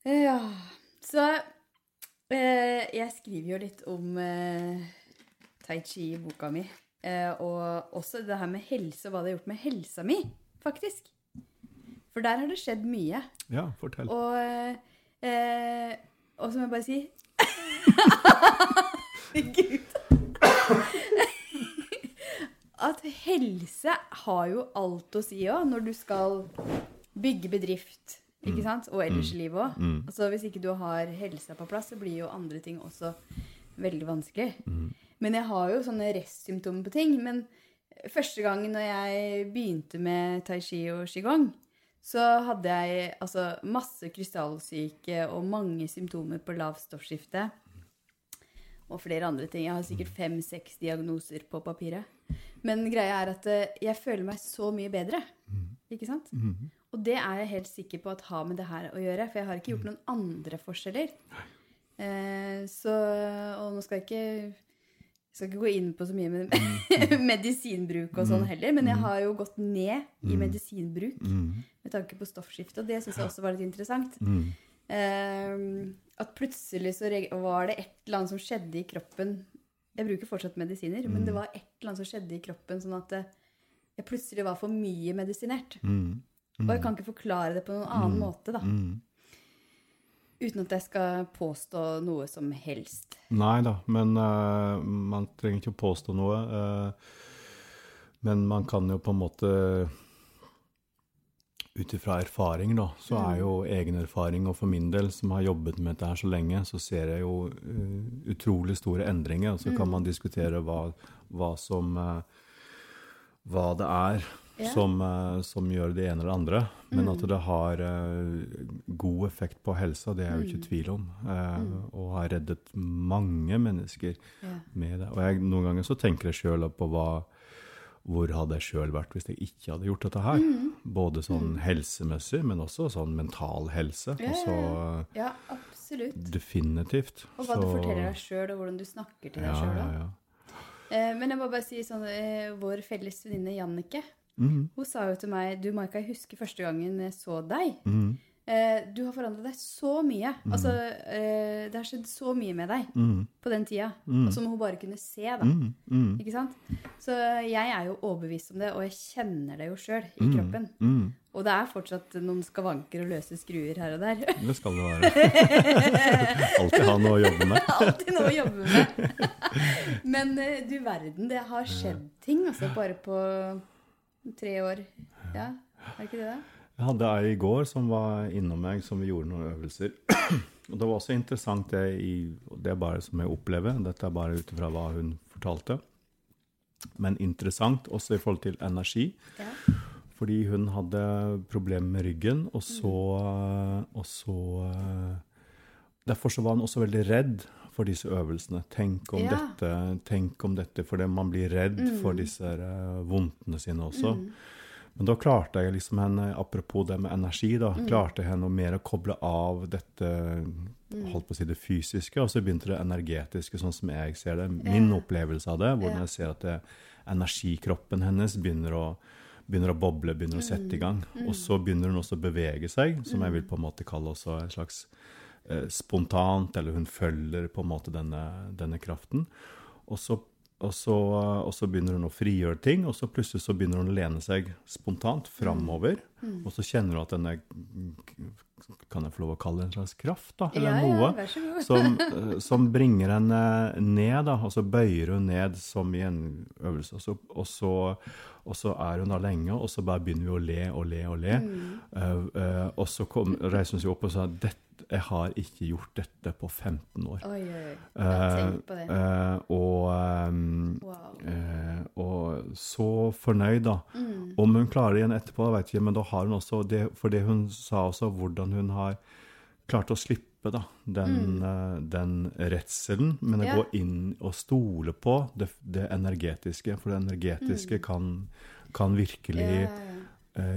Ja, så jeg skriver jo litt om eh, tai chi i boka mi. Eh, og også det her med helse, og hva det har gjort med helsa mi, faktisk. For der har det skjedd mye. Ja, fortell. Og, eh, og så må jeg bare si Gud. At helse har jo alt å si òg, når du skal bygge bedrift. Ikke sant? Og ellers i livet òg. Mm. Altså, hvis ikke du har helsa på plass, så blir jo andre ting også veldig vanskelig. Men jeg har jo sånne restsymptomer på ting. Men første gangen når jeg begynte med tai chi og qigong, så hadde jeg altså masse krystallsyke og mange symptomer på lavt stoffskifte. Og flere andre ting. Jeg har sikkert fem-seks diagnoser på papiret. Men greia er at eh, jeg føler meg så mye bedre. Ikke sant? Og det er jeg helt sikker på at har med det her å gjøre. For jeg har ikke gjort noen andre forskjeller. Eh, så Og nå skal jeg ikke jeg skal ikke gå inn på så mye med medisinbruk og sånn heller, men jeg har jo gått ned i medisinbruk med tanke på stoffskifte, og det syns jeg også var litt interessant. Mm. Eh, at plutselig så var det et eller annet som skjedde i kroppen Jeg bruker fortsatt medisiner, men det var et eller annet som skjedde i kroppen sånn at eh, jeg plutselig var for mye medisinert. Mm. Og jeg kan ikke forklare det på noen annen måte, da. Mm. Uten at jeg skal påstå noe som helst. Nei da, men uh, man trenger ikke å påstå noe. Uh, men man kan jo på en måte Ut ifra erfaring, da, så er jo egen erfaring, og for min del, som har jobbet med dette her så lenge, så ser jeg jo uh, utrolig store endringer. Og så kan man diskutere hva, hva som Hva det er Ja. som, eh, som gjør det ene eller andre. Men at det har eh, god effekt på helsa, det er jo ikke tvil om. eh, Og har reddet mange mennesker Ja. med det. Og jeg, noen ganger så tenker jeg sjøl på hva hvor hadde jeg sjøl vært hvis jeg ikke hadde gjort dette her? Mm. Både sånn helsemessig, men også sånn mental helse. Ja, så Ja, absolutt. definitivt. Og hva du forteller deg sjøl, og hvordan du snakker til deg ja, sjøl ja, ja. Eh, men jeg må bare si sånn eh, Vår felles venninne Jannicke, Mhm, hun sa jo til meg Du, Maika, jeg husker første gangen jeg så deg. Mm. Eh, du har forandret deg så mye. Altså, eh, det har skjedd så mye med deg på den tida. Mm. Og som hun bare kunne se, da. Ikke sant? Så jeg er jo overbevist om det, og jeg kjenner det jo sjøl i Mm. kroppen. Og det er fortsatt noen skavanker og løse skruer her og der. Det skal det være. Alltid ha noe å jobbe med. Alltid noe å jobbe med. Men eh, du verden, det har skjedd ting altså bare på tre år. Ja, er det ikke det? det? Jeg hadde ei i går som var innom meg, som vi gjorde noen øvelser. Og det var også interessant, det, i, det er bare som jeg opplever. Dette er bare ut ifra hva hun fortalte. Men interessant også i forhold til energi. Ja. Fordi hun hadde problemer med ryggen, og så, og så Derfor så var hun også veldig redd for disse øvelsene. Tenk om Ja. dette, tenk om dette, fordi man blir redd for disse eh, vondtene sine også. Men da klarte jeg liksom henne, apropos det med energi, da, klarte jeg henne mer å koble av dette holdt på å si det fysiske, og så begynte det energetiske, sånn som jeg ser det. Min opplevelse av det, hvordan jeg ser at det, energikroppen hennes begynner å, begynner å boble, begynner å sette i gang. Og så begynner hun også å bevege seg, som jeg vil på en måte kalle også en slags spontant, eller hun følger på en måte denne, denne kraften. Og så, og, så, og så begynner hun å frigjøre ting, og så plutselig så begynner hun å lene seg spontant framover. Og så kjenner hun at denne Kan jeg få lov å kalle det en slags kraft, da? Eller ja, noe? ja, som, eh, som bringer henne ned, da, og så bøyer hun ned som i en øvelse. Og så, og så, og så er hun da lenge, og så bare begynner vi å le og le og le. Mm. Uh, uh, og så kom, reiser hun seg opp og sa dette, jeg har ikke gjort dette på 15 år. Oi, oi, oi. Ja, tenk på det. Eh, og, um, Wow. eh, og så fornøyd, da. Mm. Om hun klarer det igjen etterpå, vet jeg ikke, men da har hun også det, For det hun sa også, hvordan hun har klart å slippe da, den, eh, den redselen, men å Mm. Ja. gå inn og stole på det, det energetiske. For det energetiske kan, kan virkelig Mm. Ja, eh,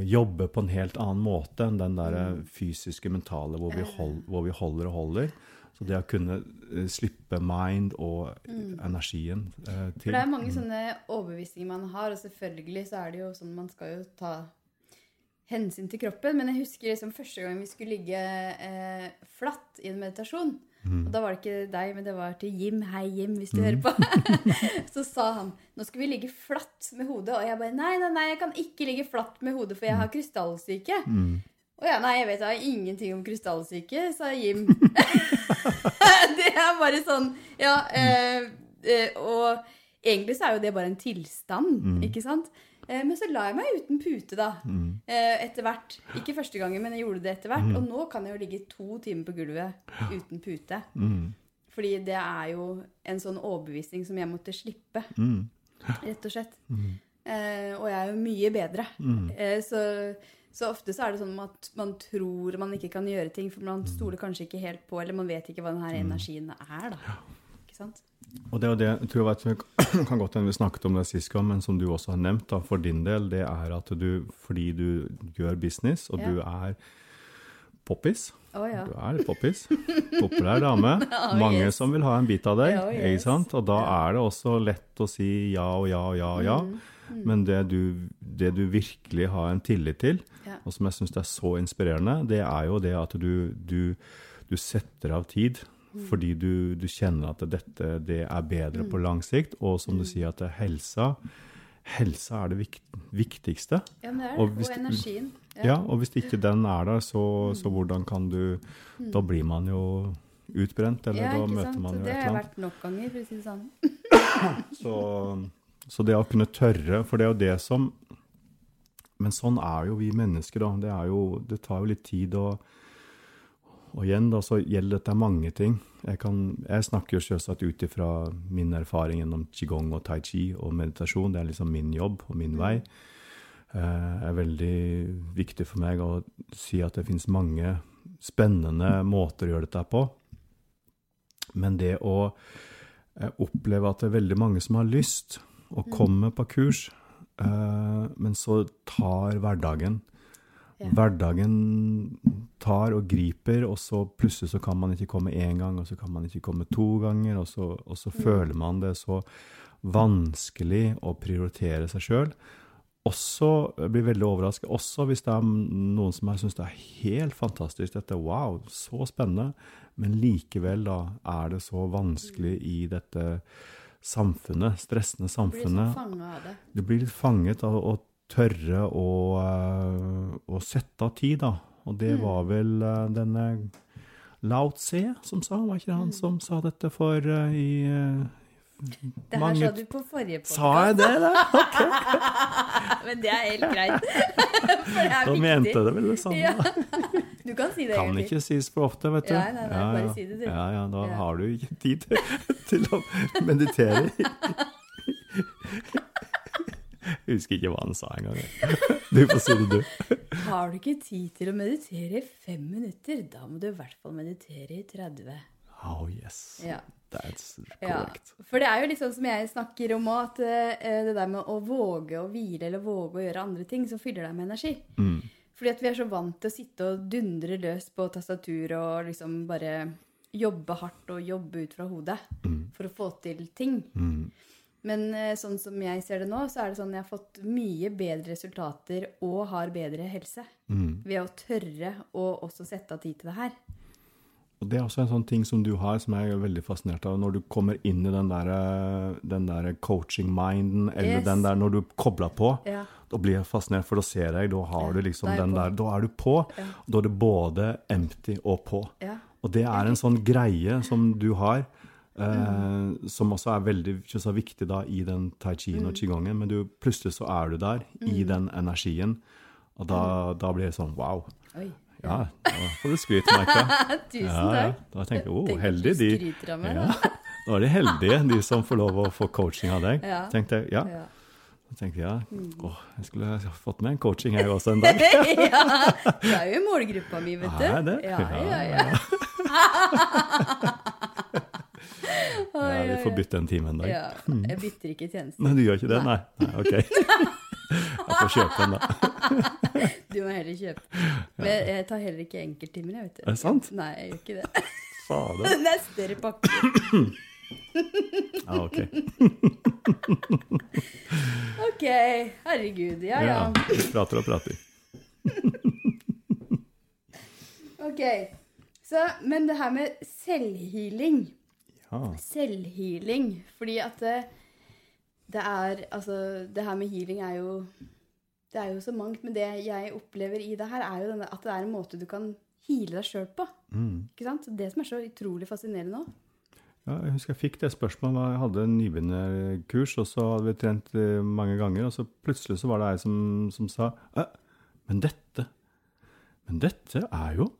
jobbe på en helt annen måte enn den der eh, fysiske, mentale, hvor vi, hold, hvor vi holder og holder. Så det å kunne eh, slippe mind og energien eh, For det er mange sånne overbevisninger man har, og selvfølgelig så er det jo sånn man skal jo ta hensyn til kroppen. Men jeg husker liksom første gang vi skulle ligge eh, flatt i en meditasjon. Og da var det ikke deg, men det var til Jim. Hei, Jim, hvis du hører på. så sa han nå skal vi ligge flatt med hodet. Og jeg bare nei, nei, nei, jeg kan ikke ligge flatt med hodet, for jeg har krystallsyke. Å ja, nei, jeg vet da ingenting om krystallsyke, sa Jim. det er bare sånn Ja, Øh, øh, og egentlig så er jo det bare en tilstand, ikke sant? Eh, men så la jeg meg uten pute, da. Eh, etter hvert. Ikke første gangen, men jeg gjorde det etter hvert. Og nå kan jeg jo ligge to timer på gulvet uten pute. Fordi det er jo en sånn overbevisning som jeg måtte slippe, rett og slett. Eh, og jeg er jo mye bedre. Eh, så, så ofte så er det sånn at man tror man ikke kan gjøre ting, for man stoler kanskje ikke helt på, eller man vet ikke hva denne energien er, da. Ikke sant? Og det er jo det, jeg tror jeg vet, kan godt hende vi snakket om det sist gang, men som du også har nevnt da, for din del, det er at du, fordi du gjør business, og Ja. du er poppis, oh, ja. du er poppis, populær dame, mange yes. som vil ha en bit av deg, oh, yes. sant? Og da er det også lett å si ja og ja og ja og ja, Mm, men det du, det du virkelig har en tillit til, Ja. og som jeg synes er så inspirerende, det er jo det at du, du, du setter av tid, Mm. Fordi du, du kjenner at dette det er bedre på lang sikt, og som Mm. du sier at det helsa, helsa er det viktigste. Ja, det er Og det. hvis Og energien. Ja, og hvis ikke den er der, så, så hvordan kan du, da blir man jo utbrent, eller Mm. ja, da møter sant? man Og jo det har jeg vært nok ganger, for å si det sånn. Så, så det å kunne tørre, for det er jo det som Men sånn er jo vi mennesker, da. Det, er jo, det tar jo litt tid å Og igjen, da, så gjelder dette mange ting. Jeg, kan, jeg snakker jo selvsagt ut ifra min erfaring gjennom qigong og tai chi og meditasjon. Det er liksom min jobb og min vei. Eh, er veldig viktig for meg å si at det finnes mange spennende måter å gjøre dette på. Men det å eh, oppleve at det er veldig mange som har lyst og kommer på kurs, eh, men så tar hverdagen Ja. Hverdagen tar og griper, og så plutselig så kan man ikke komme én gang, og så kan man ikke komme to ganger, og så, og så føler man det så vanskelig å prioritere seg sjøl. Også jeg blir veldig overrasket, også hvis det er noen som syns det er helt fantastisk. Dette, wow, så spennende. Men likevel da er det så vanskelig i dette samfunnet, stressende Blir litt samfunnet. av det. Du blir litt fanget av å tørre å, eh, å sette av tid, da. Og det Mm. var vel eh, denne Lao Tse som sa, var ikke det Mm. han som sa dette for uh, i uh, Det her mange sa du på forrige podcast. Sa jeg det, da? Men det er helt greit. For det er Da viktig. mente jeg det vel det samme. Ja. Du kan si det Kan egentlig. ikke sies for ofte, vet du. Nei, nei, ja, bare si det, du. Ja, ja, da Ja. har du ikke tid til å meditere. Jeg husker ikke hva han sa engang. Du får si det, du. Har du ikke tid til å meditere i fem minutter, da må du i hvert fall meditere i 30. Oh yes, Ja. that's Ja, correct. for det er jo litt sånn som jeg snakker om òg, at eh, det der med å våge å hvile eller våge å gjøre andre ting som fyller deg med energi. Mm. Fordi at vi er så vant til å sitte og dundre løs på tastatur og liksom bare jobbe hardt og jobbe ut fra hodet for å få til ting. Mm. Men eh, sånn som jeg ser det nå, så er det sånn jeg har fått mye bedre resultater og har bedre helse Mm. ved å tørre å også sette av tid til det her. Og Det er også en sånn ting som du har, som jeg er veldig fascinert av. Når du kommer inn i den der, eh, den der coaching-minden, eller Yes. den der når du kobler på, Ja. da blir jeg fascinert, for da ser jeg, da har du liksom den på. der, da er du på. Ja. Da er du både empty og på. Ja. Og det er en sånn greie som du har, Mm. som også er veldig så viktig da i den tai chi Mm. og qigongen, men du, plutselig så er du der i den energien, og da, da blir det sånn wow. Oi. Ja, da får du skryt, Maika. Tusen Ja, ja. takk. Da tenker jeg, oh, heldig de. Ja, da. er de heldige, de som får lov å få coaching av deg. Ja. Tenkte jeg, ja. Da tenkte jeg, ja, åh, jeg skulle fått med en coaching jeg også en dag. ja, du er jo i målgruppa mi, vet du. Er det? Ja, ja, ja. Ja, vi får bytte en time en dag. ja. Jeg bytter ikke tjeneste. Nei, du gjør ikke det? Nei. Nei, ok. Jeg får kjøpe en, da. Du må heller kjøpe. Men jeg tar heller ikke enkelttimer, jeg, vet du. Er det sant? Nei, jeg gjør ikke det. Fader. Det er større pakke. Ja, ok. Ok, herregud. Ja, ja. Ja, vi prater og prater. Ok. Så, men det her med selvhealing Ja. Selvhealing. Fordi at det, det er Altså, det her med healing er jo Det er jo så mangt. Men det jeg opplever i det her, er jo denne, at det er en måte du kan heale deg sjøl på. Mm. Ikke sant? Det som er så utrolig fascinerende òg. Ja, jeg husker jeg fikk det spørsmålet. Jeg hadde en nybegynnerkurs, og så hadde vi trent eh, mange ganger, og så plutselig så var det ei som, som sa Men dette Men dette er jo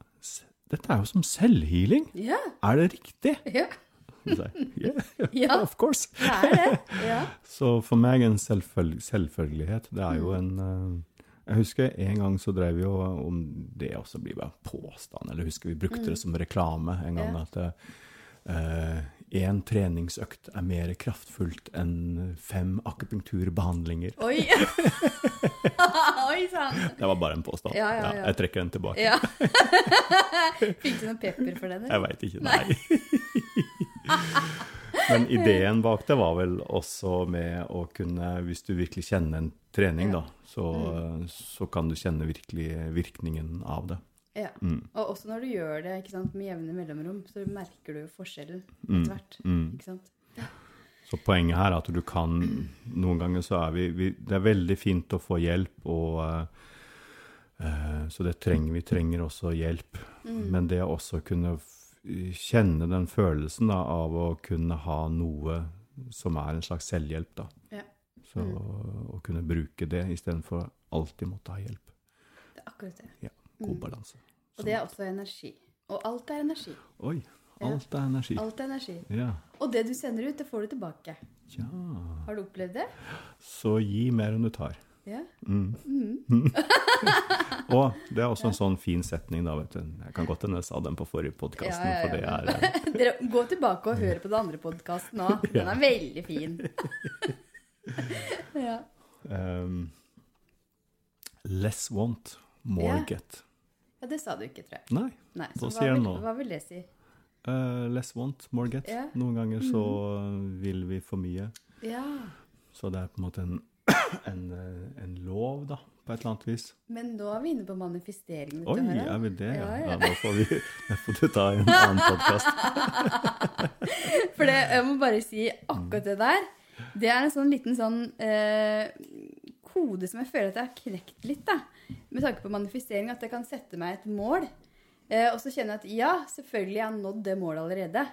Dette er jo som selvhealing. Ja. Er det riktig? Ja. Så jeg, yeah, Ja. of course. Det er det. Ja. Så for meg en selvfølg selvfølgelighet. Det er jo en uh, Jeg husker en gang så drev vi jo om det også blir bare påstand, eller husker vi brukte det som reklame en gang, Ja. at én treningsøkt er mer kraftfullt enn fem akupunkturbehandlinger. Oi! Oi sann! Det var bare en påstand. Ja, ja, jeg trekker den tilbake. Fikk du noen pepper for den? Jeg eller? veit ikke, nei. Men ideen bak det var vel også med å kunne, hvis du virkelig kjenner en trening, da, så, så kan du kjenne virkelig virkningen av det. Ja. Mm. Og også når du gjør det sant, med jevne mellomrom, så merker du forskjellen Mm. etter hvert. Mm. Sant? Så poenget her er at du kan Noen ganger så er vi, vi Det er veldig fint å få hjelp, og uh, Så det trenger vi trenger også hjelp. Mm. Men det å også kunne kjenne den følelsen da, av å kunne ha noe som er en slags selvhjelp, da. Ja. Så å kunne bruke det istedenfor alltid måtte ha hjelp. Det er akkurat det. Ja, god balanse. Og det er også energi. Og alt er energi. Oi, alt er energi. Alt er energi. Ja. Og det du sender ut, det får du tilbake. ja. Har du opplevd det? Så gi mer enn du tar. Ja. Mm. Og det er også en sånn fin setning, da, vet du. Jeg kan godt hende jeg sa den på forrige podkast. Ja, ja, ja. er eh, Dere, gå tilbake og hør på den andre podkasten nå. Den er veldig fin. ja. um, Less want, more get. ja, det sa du ikke, tror jeg. Nei. Nei, Hva så sier hva den vil, nå? hva vil det si? Uh, less want, more get. Ja. Mm. Noen ganger så vil vi for mye. Ja, Så det er på en måte en, en, eh, en lov, da, på et eller annet vis. men nå er vi inne på manifestering. Oi, du, er vi det? Ja, Ja, ja. ja. da får vi da får du ta en annen podkast. For det, jeg må bare si akkurat det der. Det er en sånn liten sånn eh, kode som jeg føler at jeg har knekt litt, da. Med tanke på manifestering, at jeg kan sette meg et mål. Eh, og så kjenner jeg at ja, selvfølgelig jeg har nådd det målet allerede.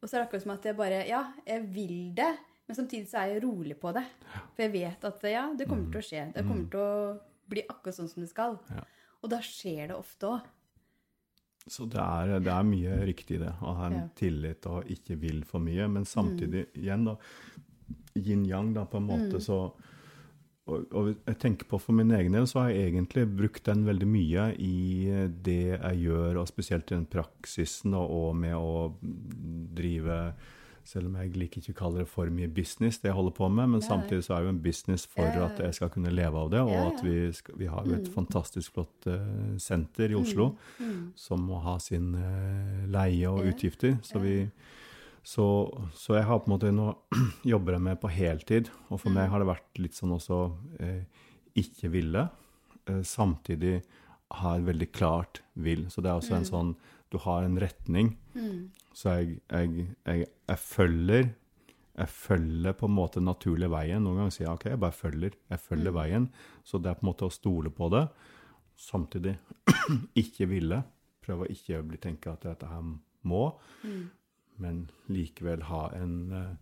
Og så er det akkurat som at jeg bare Ja, jeg vil det. Men samtidig så er jeg rolig på det. For jeg vet at ja, det kommer til å skje. Det kommer til å bli akkurat sånn som det skal. Ja. Og da skjer det ofte òg. Så det er, det er mye riktig i det. Å ha en Ja. Mm. tillit og ikke vil for mye. Men samtidig, igjen, da Yin-yang, da, på en måte, Mm. så og, og jeg tenker på For min egen del så har jeg egentlig brukt den veldig mye i det jeg gjør, og spesielt i den praksisen og, og med å drive Selv om jeg liker ikke å kalle det for mye business, det jeg holder på med, men ja, samtidig så er det jo en business for Ja, at jeg skal kunne leve av det, og at vi, skal, vi har jo et fantastisk flott uh, senter i Oslo Mm. som må ha sin uh, leie og utgifter. Så, vi, så, så jeg har på en måte nå jobber jeg med på heltid, og for Mm. meg har det vært litt sånn også uh, ikke ville, samtidig har veldig klart vil. Så det er også en sånn Du har en retning. Mm. Så jeg, jeg, jeg, jeg følger jeg følger på en måte den naturlige veien. Noen ganger sier jeg ok, jeg bare følger. Jeg følger veien. Så det er på en måte å stole på det. Samtidig ikke ville. Prøve å ikke bli tenke at dette her må, Mm. men likevel ha en eh,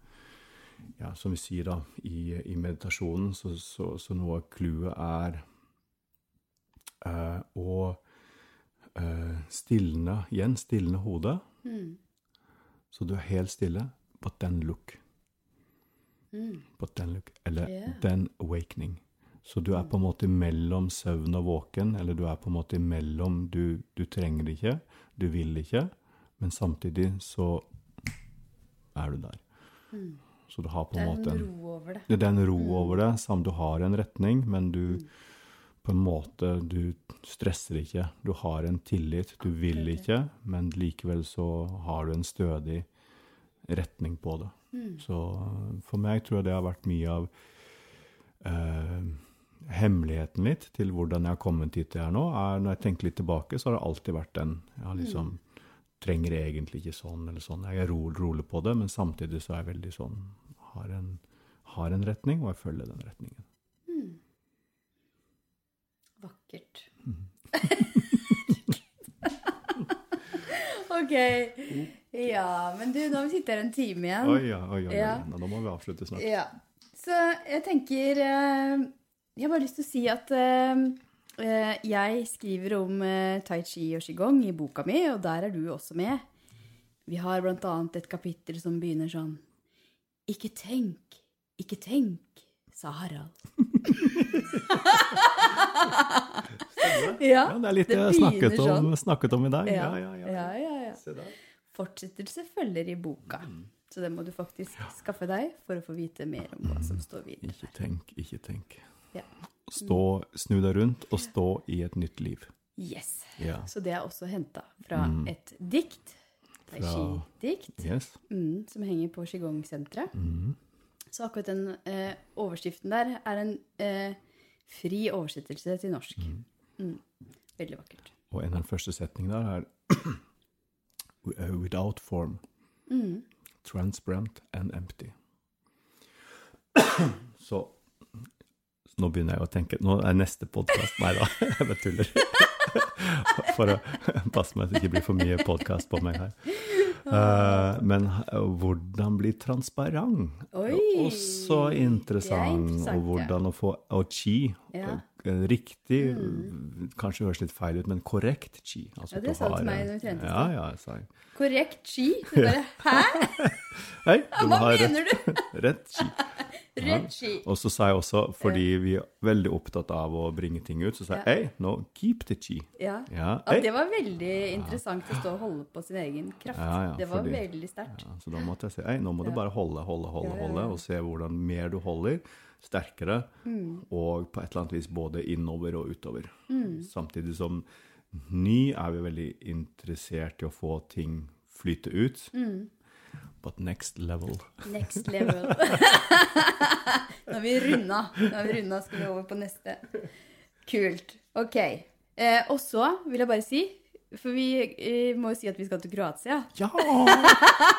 Ja, som vi sier da, i, i meditasjonen, så, så, så noe av clouet er eh, å eh, stilne Igjen, stilne hodet. Mm. Så du er helt stille, but then look. Mm. But then look. Eller yeah. then awakening. Så du er på en måte mellom søvn og våken, eller du er på en måte mellom du, du trenger det ikke, du vil det ikke, men samtidig så er du der. Mm. Så du har på en er Det er en, ro over det. det er en ro over det, samt du har en retning, men du på en måte Du stresser ikke. Du har en tillit. Du vil ikke, men likevel så har du en stødig retning på det. Mm. Så eh, for meg tror jeg det har vært mye av eh, hemmeligheten litt til hvordan jeg har kommet hit jeg er nå. Er, når jeg tenker litt tilbake, så har det alltid vært den Jeg har liksom trenger egentlig ikke sånn eller sånn. Jeg er ro, rolig på det, men samtidig så er jeg veldig sånn har en, har en retning, og jeg følger den retningen. Mm. Vakkert. ok. Ja, men du, nå har vi sittet her en time igjen. Oi, ja, oi, oi. Ja. Nå må vi avslutte snart. Ja. Så jeg tenker eh, Jeg har bare lyst til å si at eh, eh, jeg skriver om eh, tai chi og qigong i boka mi, og der er du også med. Vi har blant annet et kapittel som begynner sånn Ikke tenk, ikke tenk, sa Harald. ja, det er litt det jeg snakket om, sånn. snakket om i dag. Ja, Ja, ja, ja. ja, ja, ja. Fortsettelse følger i boka. Mm. Så det må du faktisk skaffe deg for å få vite mer om hva som står videre. Ikke tenk, ikke tenk. Ja. Stå, snu deg rundt og stå i et nytt liv. Yes. Så det er også henta fra Mm. et dikt. Fra- Chi-dikt. Yes. Mm, som henger på Qigong-senteret. Mhm. Så akkurat den eh, overskriften der er en eh, fri oversettelse til norsk. Mm. Veldig vakkert. Og en av de første setningene der er uh, Without form, Mm. transparent and empty. Så nå begynner jeg å tenke Nå er neste podkast Nei da, jeg bare tuller. For å passe meg så det ikke blir for mye podkast på meg her. Eh, men eh, hvordan bli transparent? Oi! Også interessant. interessant, og hvordan å få og chi. Ja. Riktig Riktig, kanskje høres litt feil ut, men korrekt chi. Altså Ja, det sa du til meg da vi trente Ja, ja, jeg sa Korrekt chi? Du bare Hæ? Hei, du Hva mener du? rett chi. Rett ski. Og så sa jeg også, fordi vi er veldig opptatt av å bringe ting ut, så sa jeg Ja. nå keep the chi. Ja. Ja, det var veldig interessant å stå og holde på sin egen kraft. Ja, det var fordi- veldig sterkt. Ja, så da måtte jeg si ei, nå må du bare holde, holde, holde, holde, og se hvordan mer du holder, sterkere, Mm. og på et eller annet vis både innover og utover. Mm. Samtidig som ny er vi veldig interessert i å få ting flyte ut, Mm. But next level. Next level. Nå har vi runda. Nå har vi runda, skal vi over på neste. Kult. Ok. Eh, og så vil jeg bare si, for vi eh, må jo si at vi skal til Kroatia. Ja!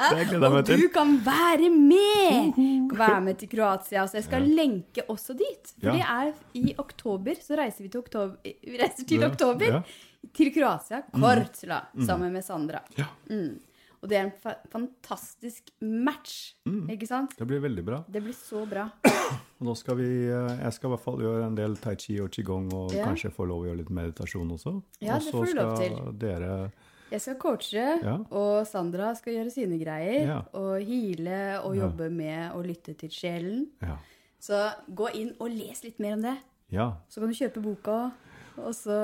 Det gleder jeg Og meg til. du kan være med! Være med til Kroatia. Så jeg skal lenke også dit. For Ja. det er i oktober, så reiser vi til oktober, vi reiser til Ja, oktober ja. til Kroatia, Kortsla, sammen med Sandra. Ja. Mm. Og det er en fa fantastisk match, Mm. ikke sant? Det blir veldig bra. Det blir så bra. Og nå skal vi, eh, jeg skal i hvert fall gjøre en del tai chi og qigong, og Ja. kanskje få lov å gjøre litt meditasjon også. Ja, og det så får du lov skal dere Jeg skal coache, Ja. og Sandra skal gjøre sine greier. Ja. Og hile og jobbe med å lytte til sjelen. Ja. Så gå inn og les litt mer om det. ja. Så kan du kjøpe boka, og så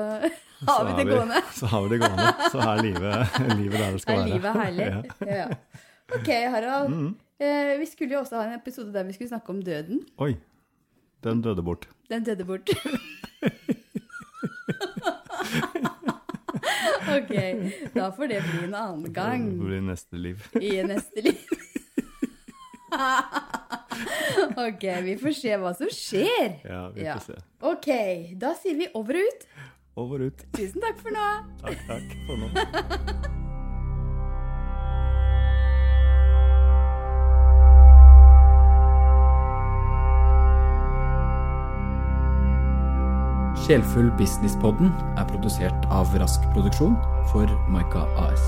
har vi det gående. Så har vi det gående. Så er livet, livet der det skal være. Er livet herlig? Ja. Ja. ja. Ok, Harald. Mm. Eh, vi skulle jo også ha en episode der vi skulle snakke om døden. Oi, den døde bort. Den døde bort. ok, da får det bli en annen gang Det blir neste liv. i neste liv. Ok, vi får se hva som skjer. Ja, vi Ja. får se. Ok, da sier vi over og ut. Over og ut. Tusen takk for nå. Takk, takk for nå. Sjelfull Businesspodden er produsert av Rask Produksjon for Maika AS.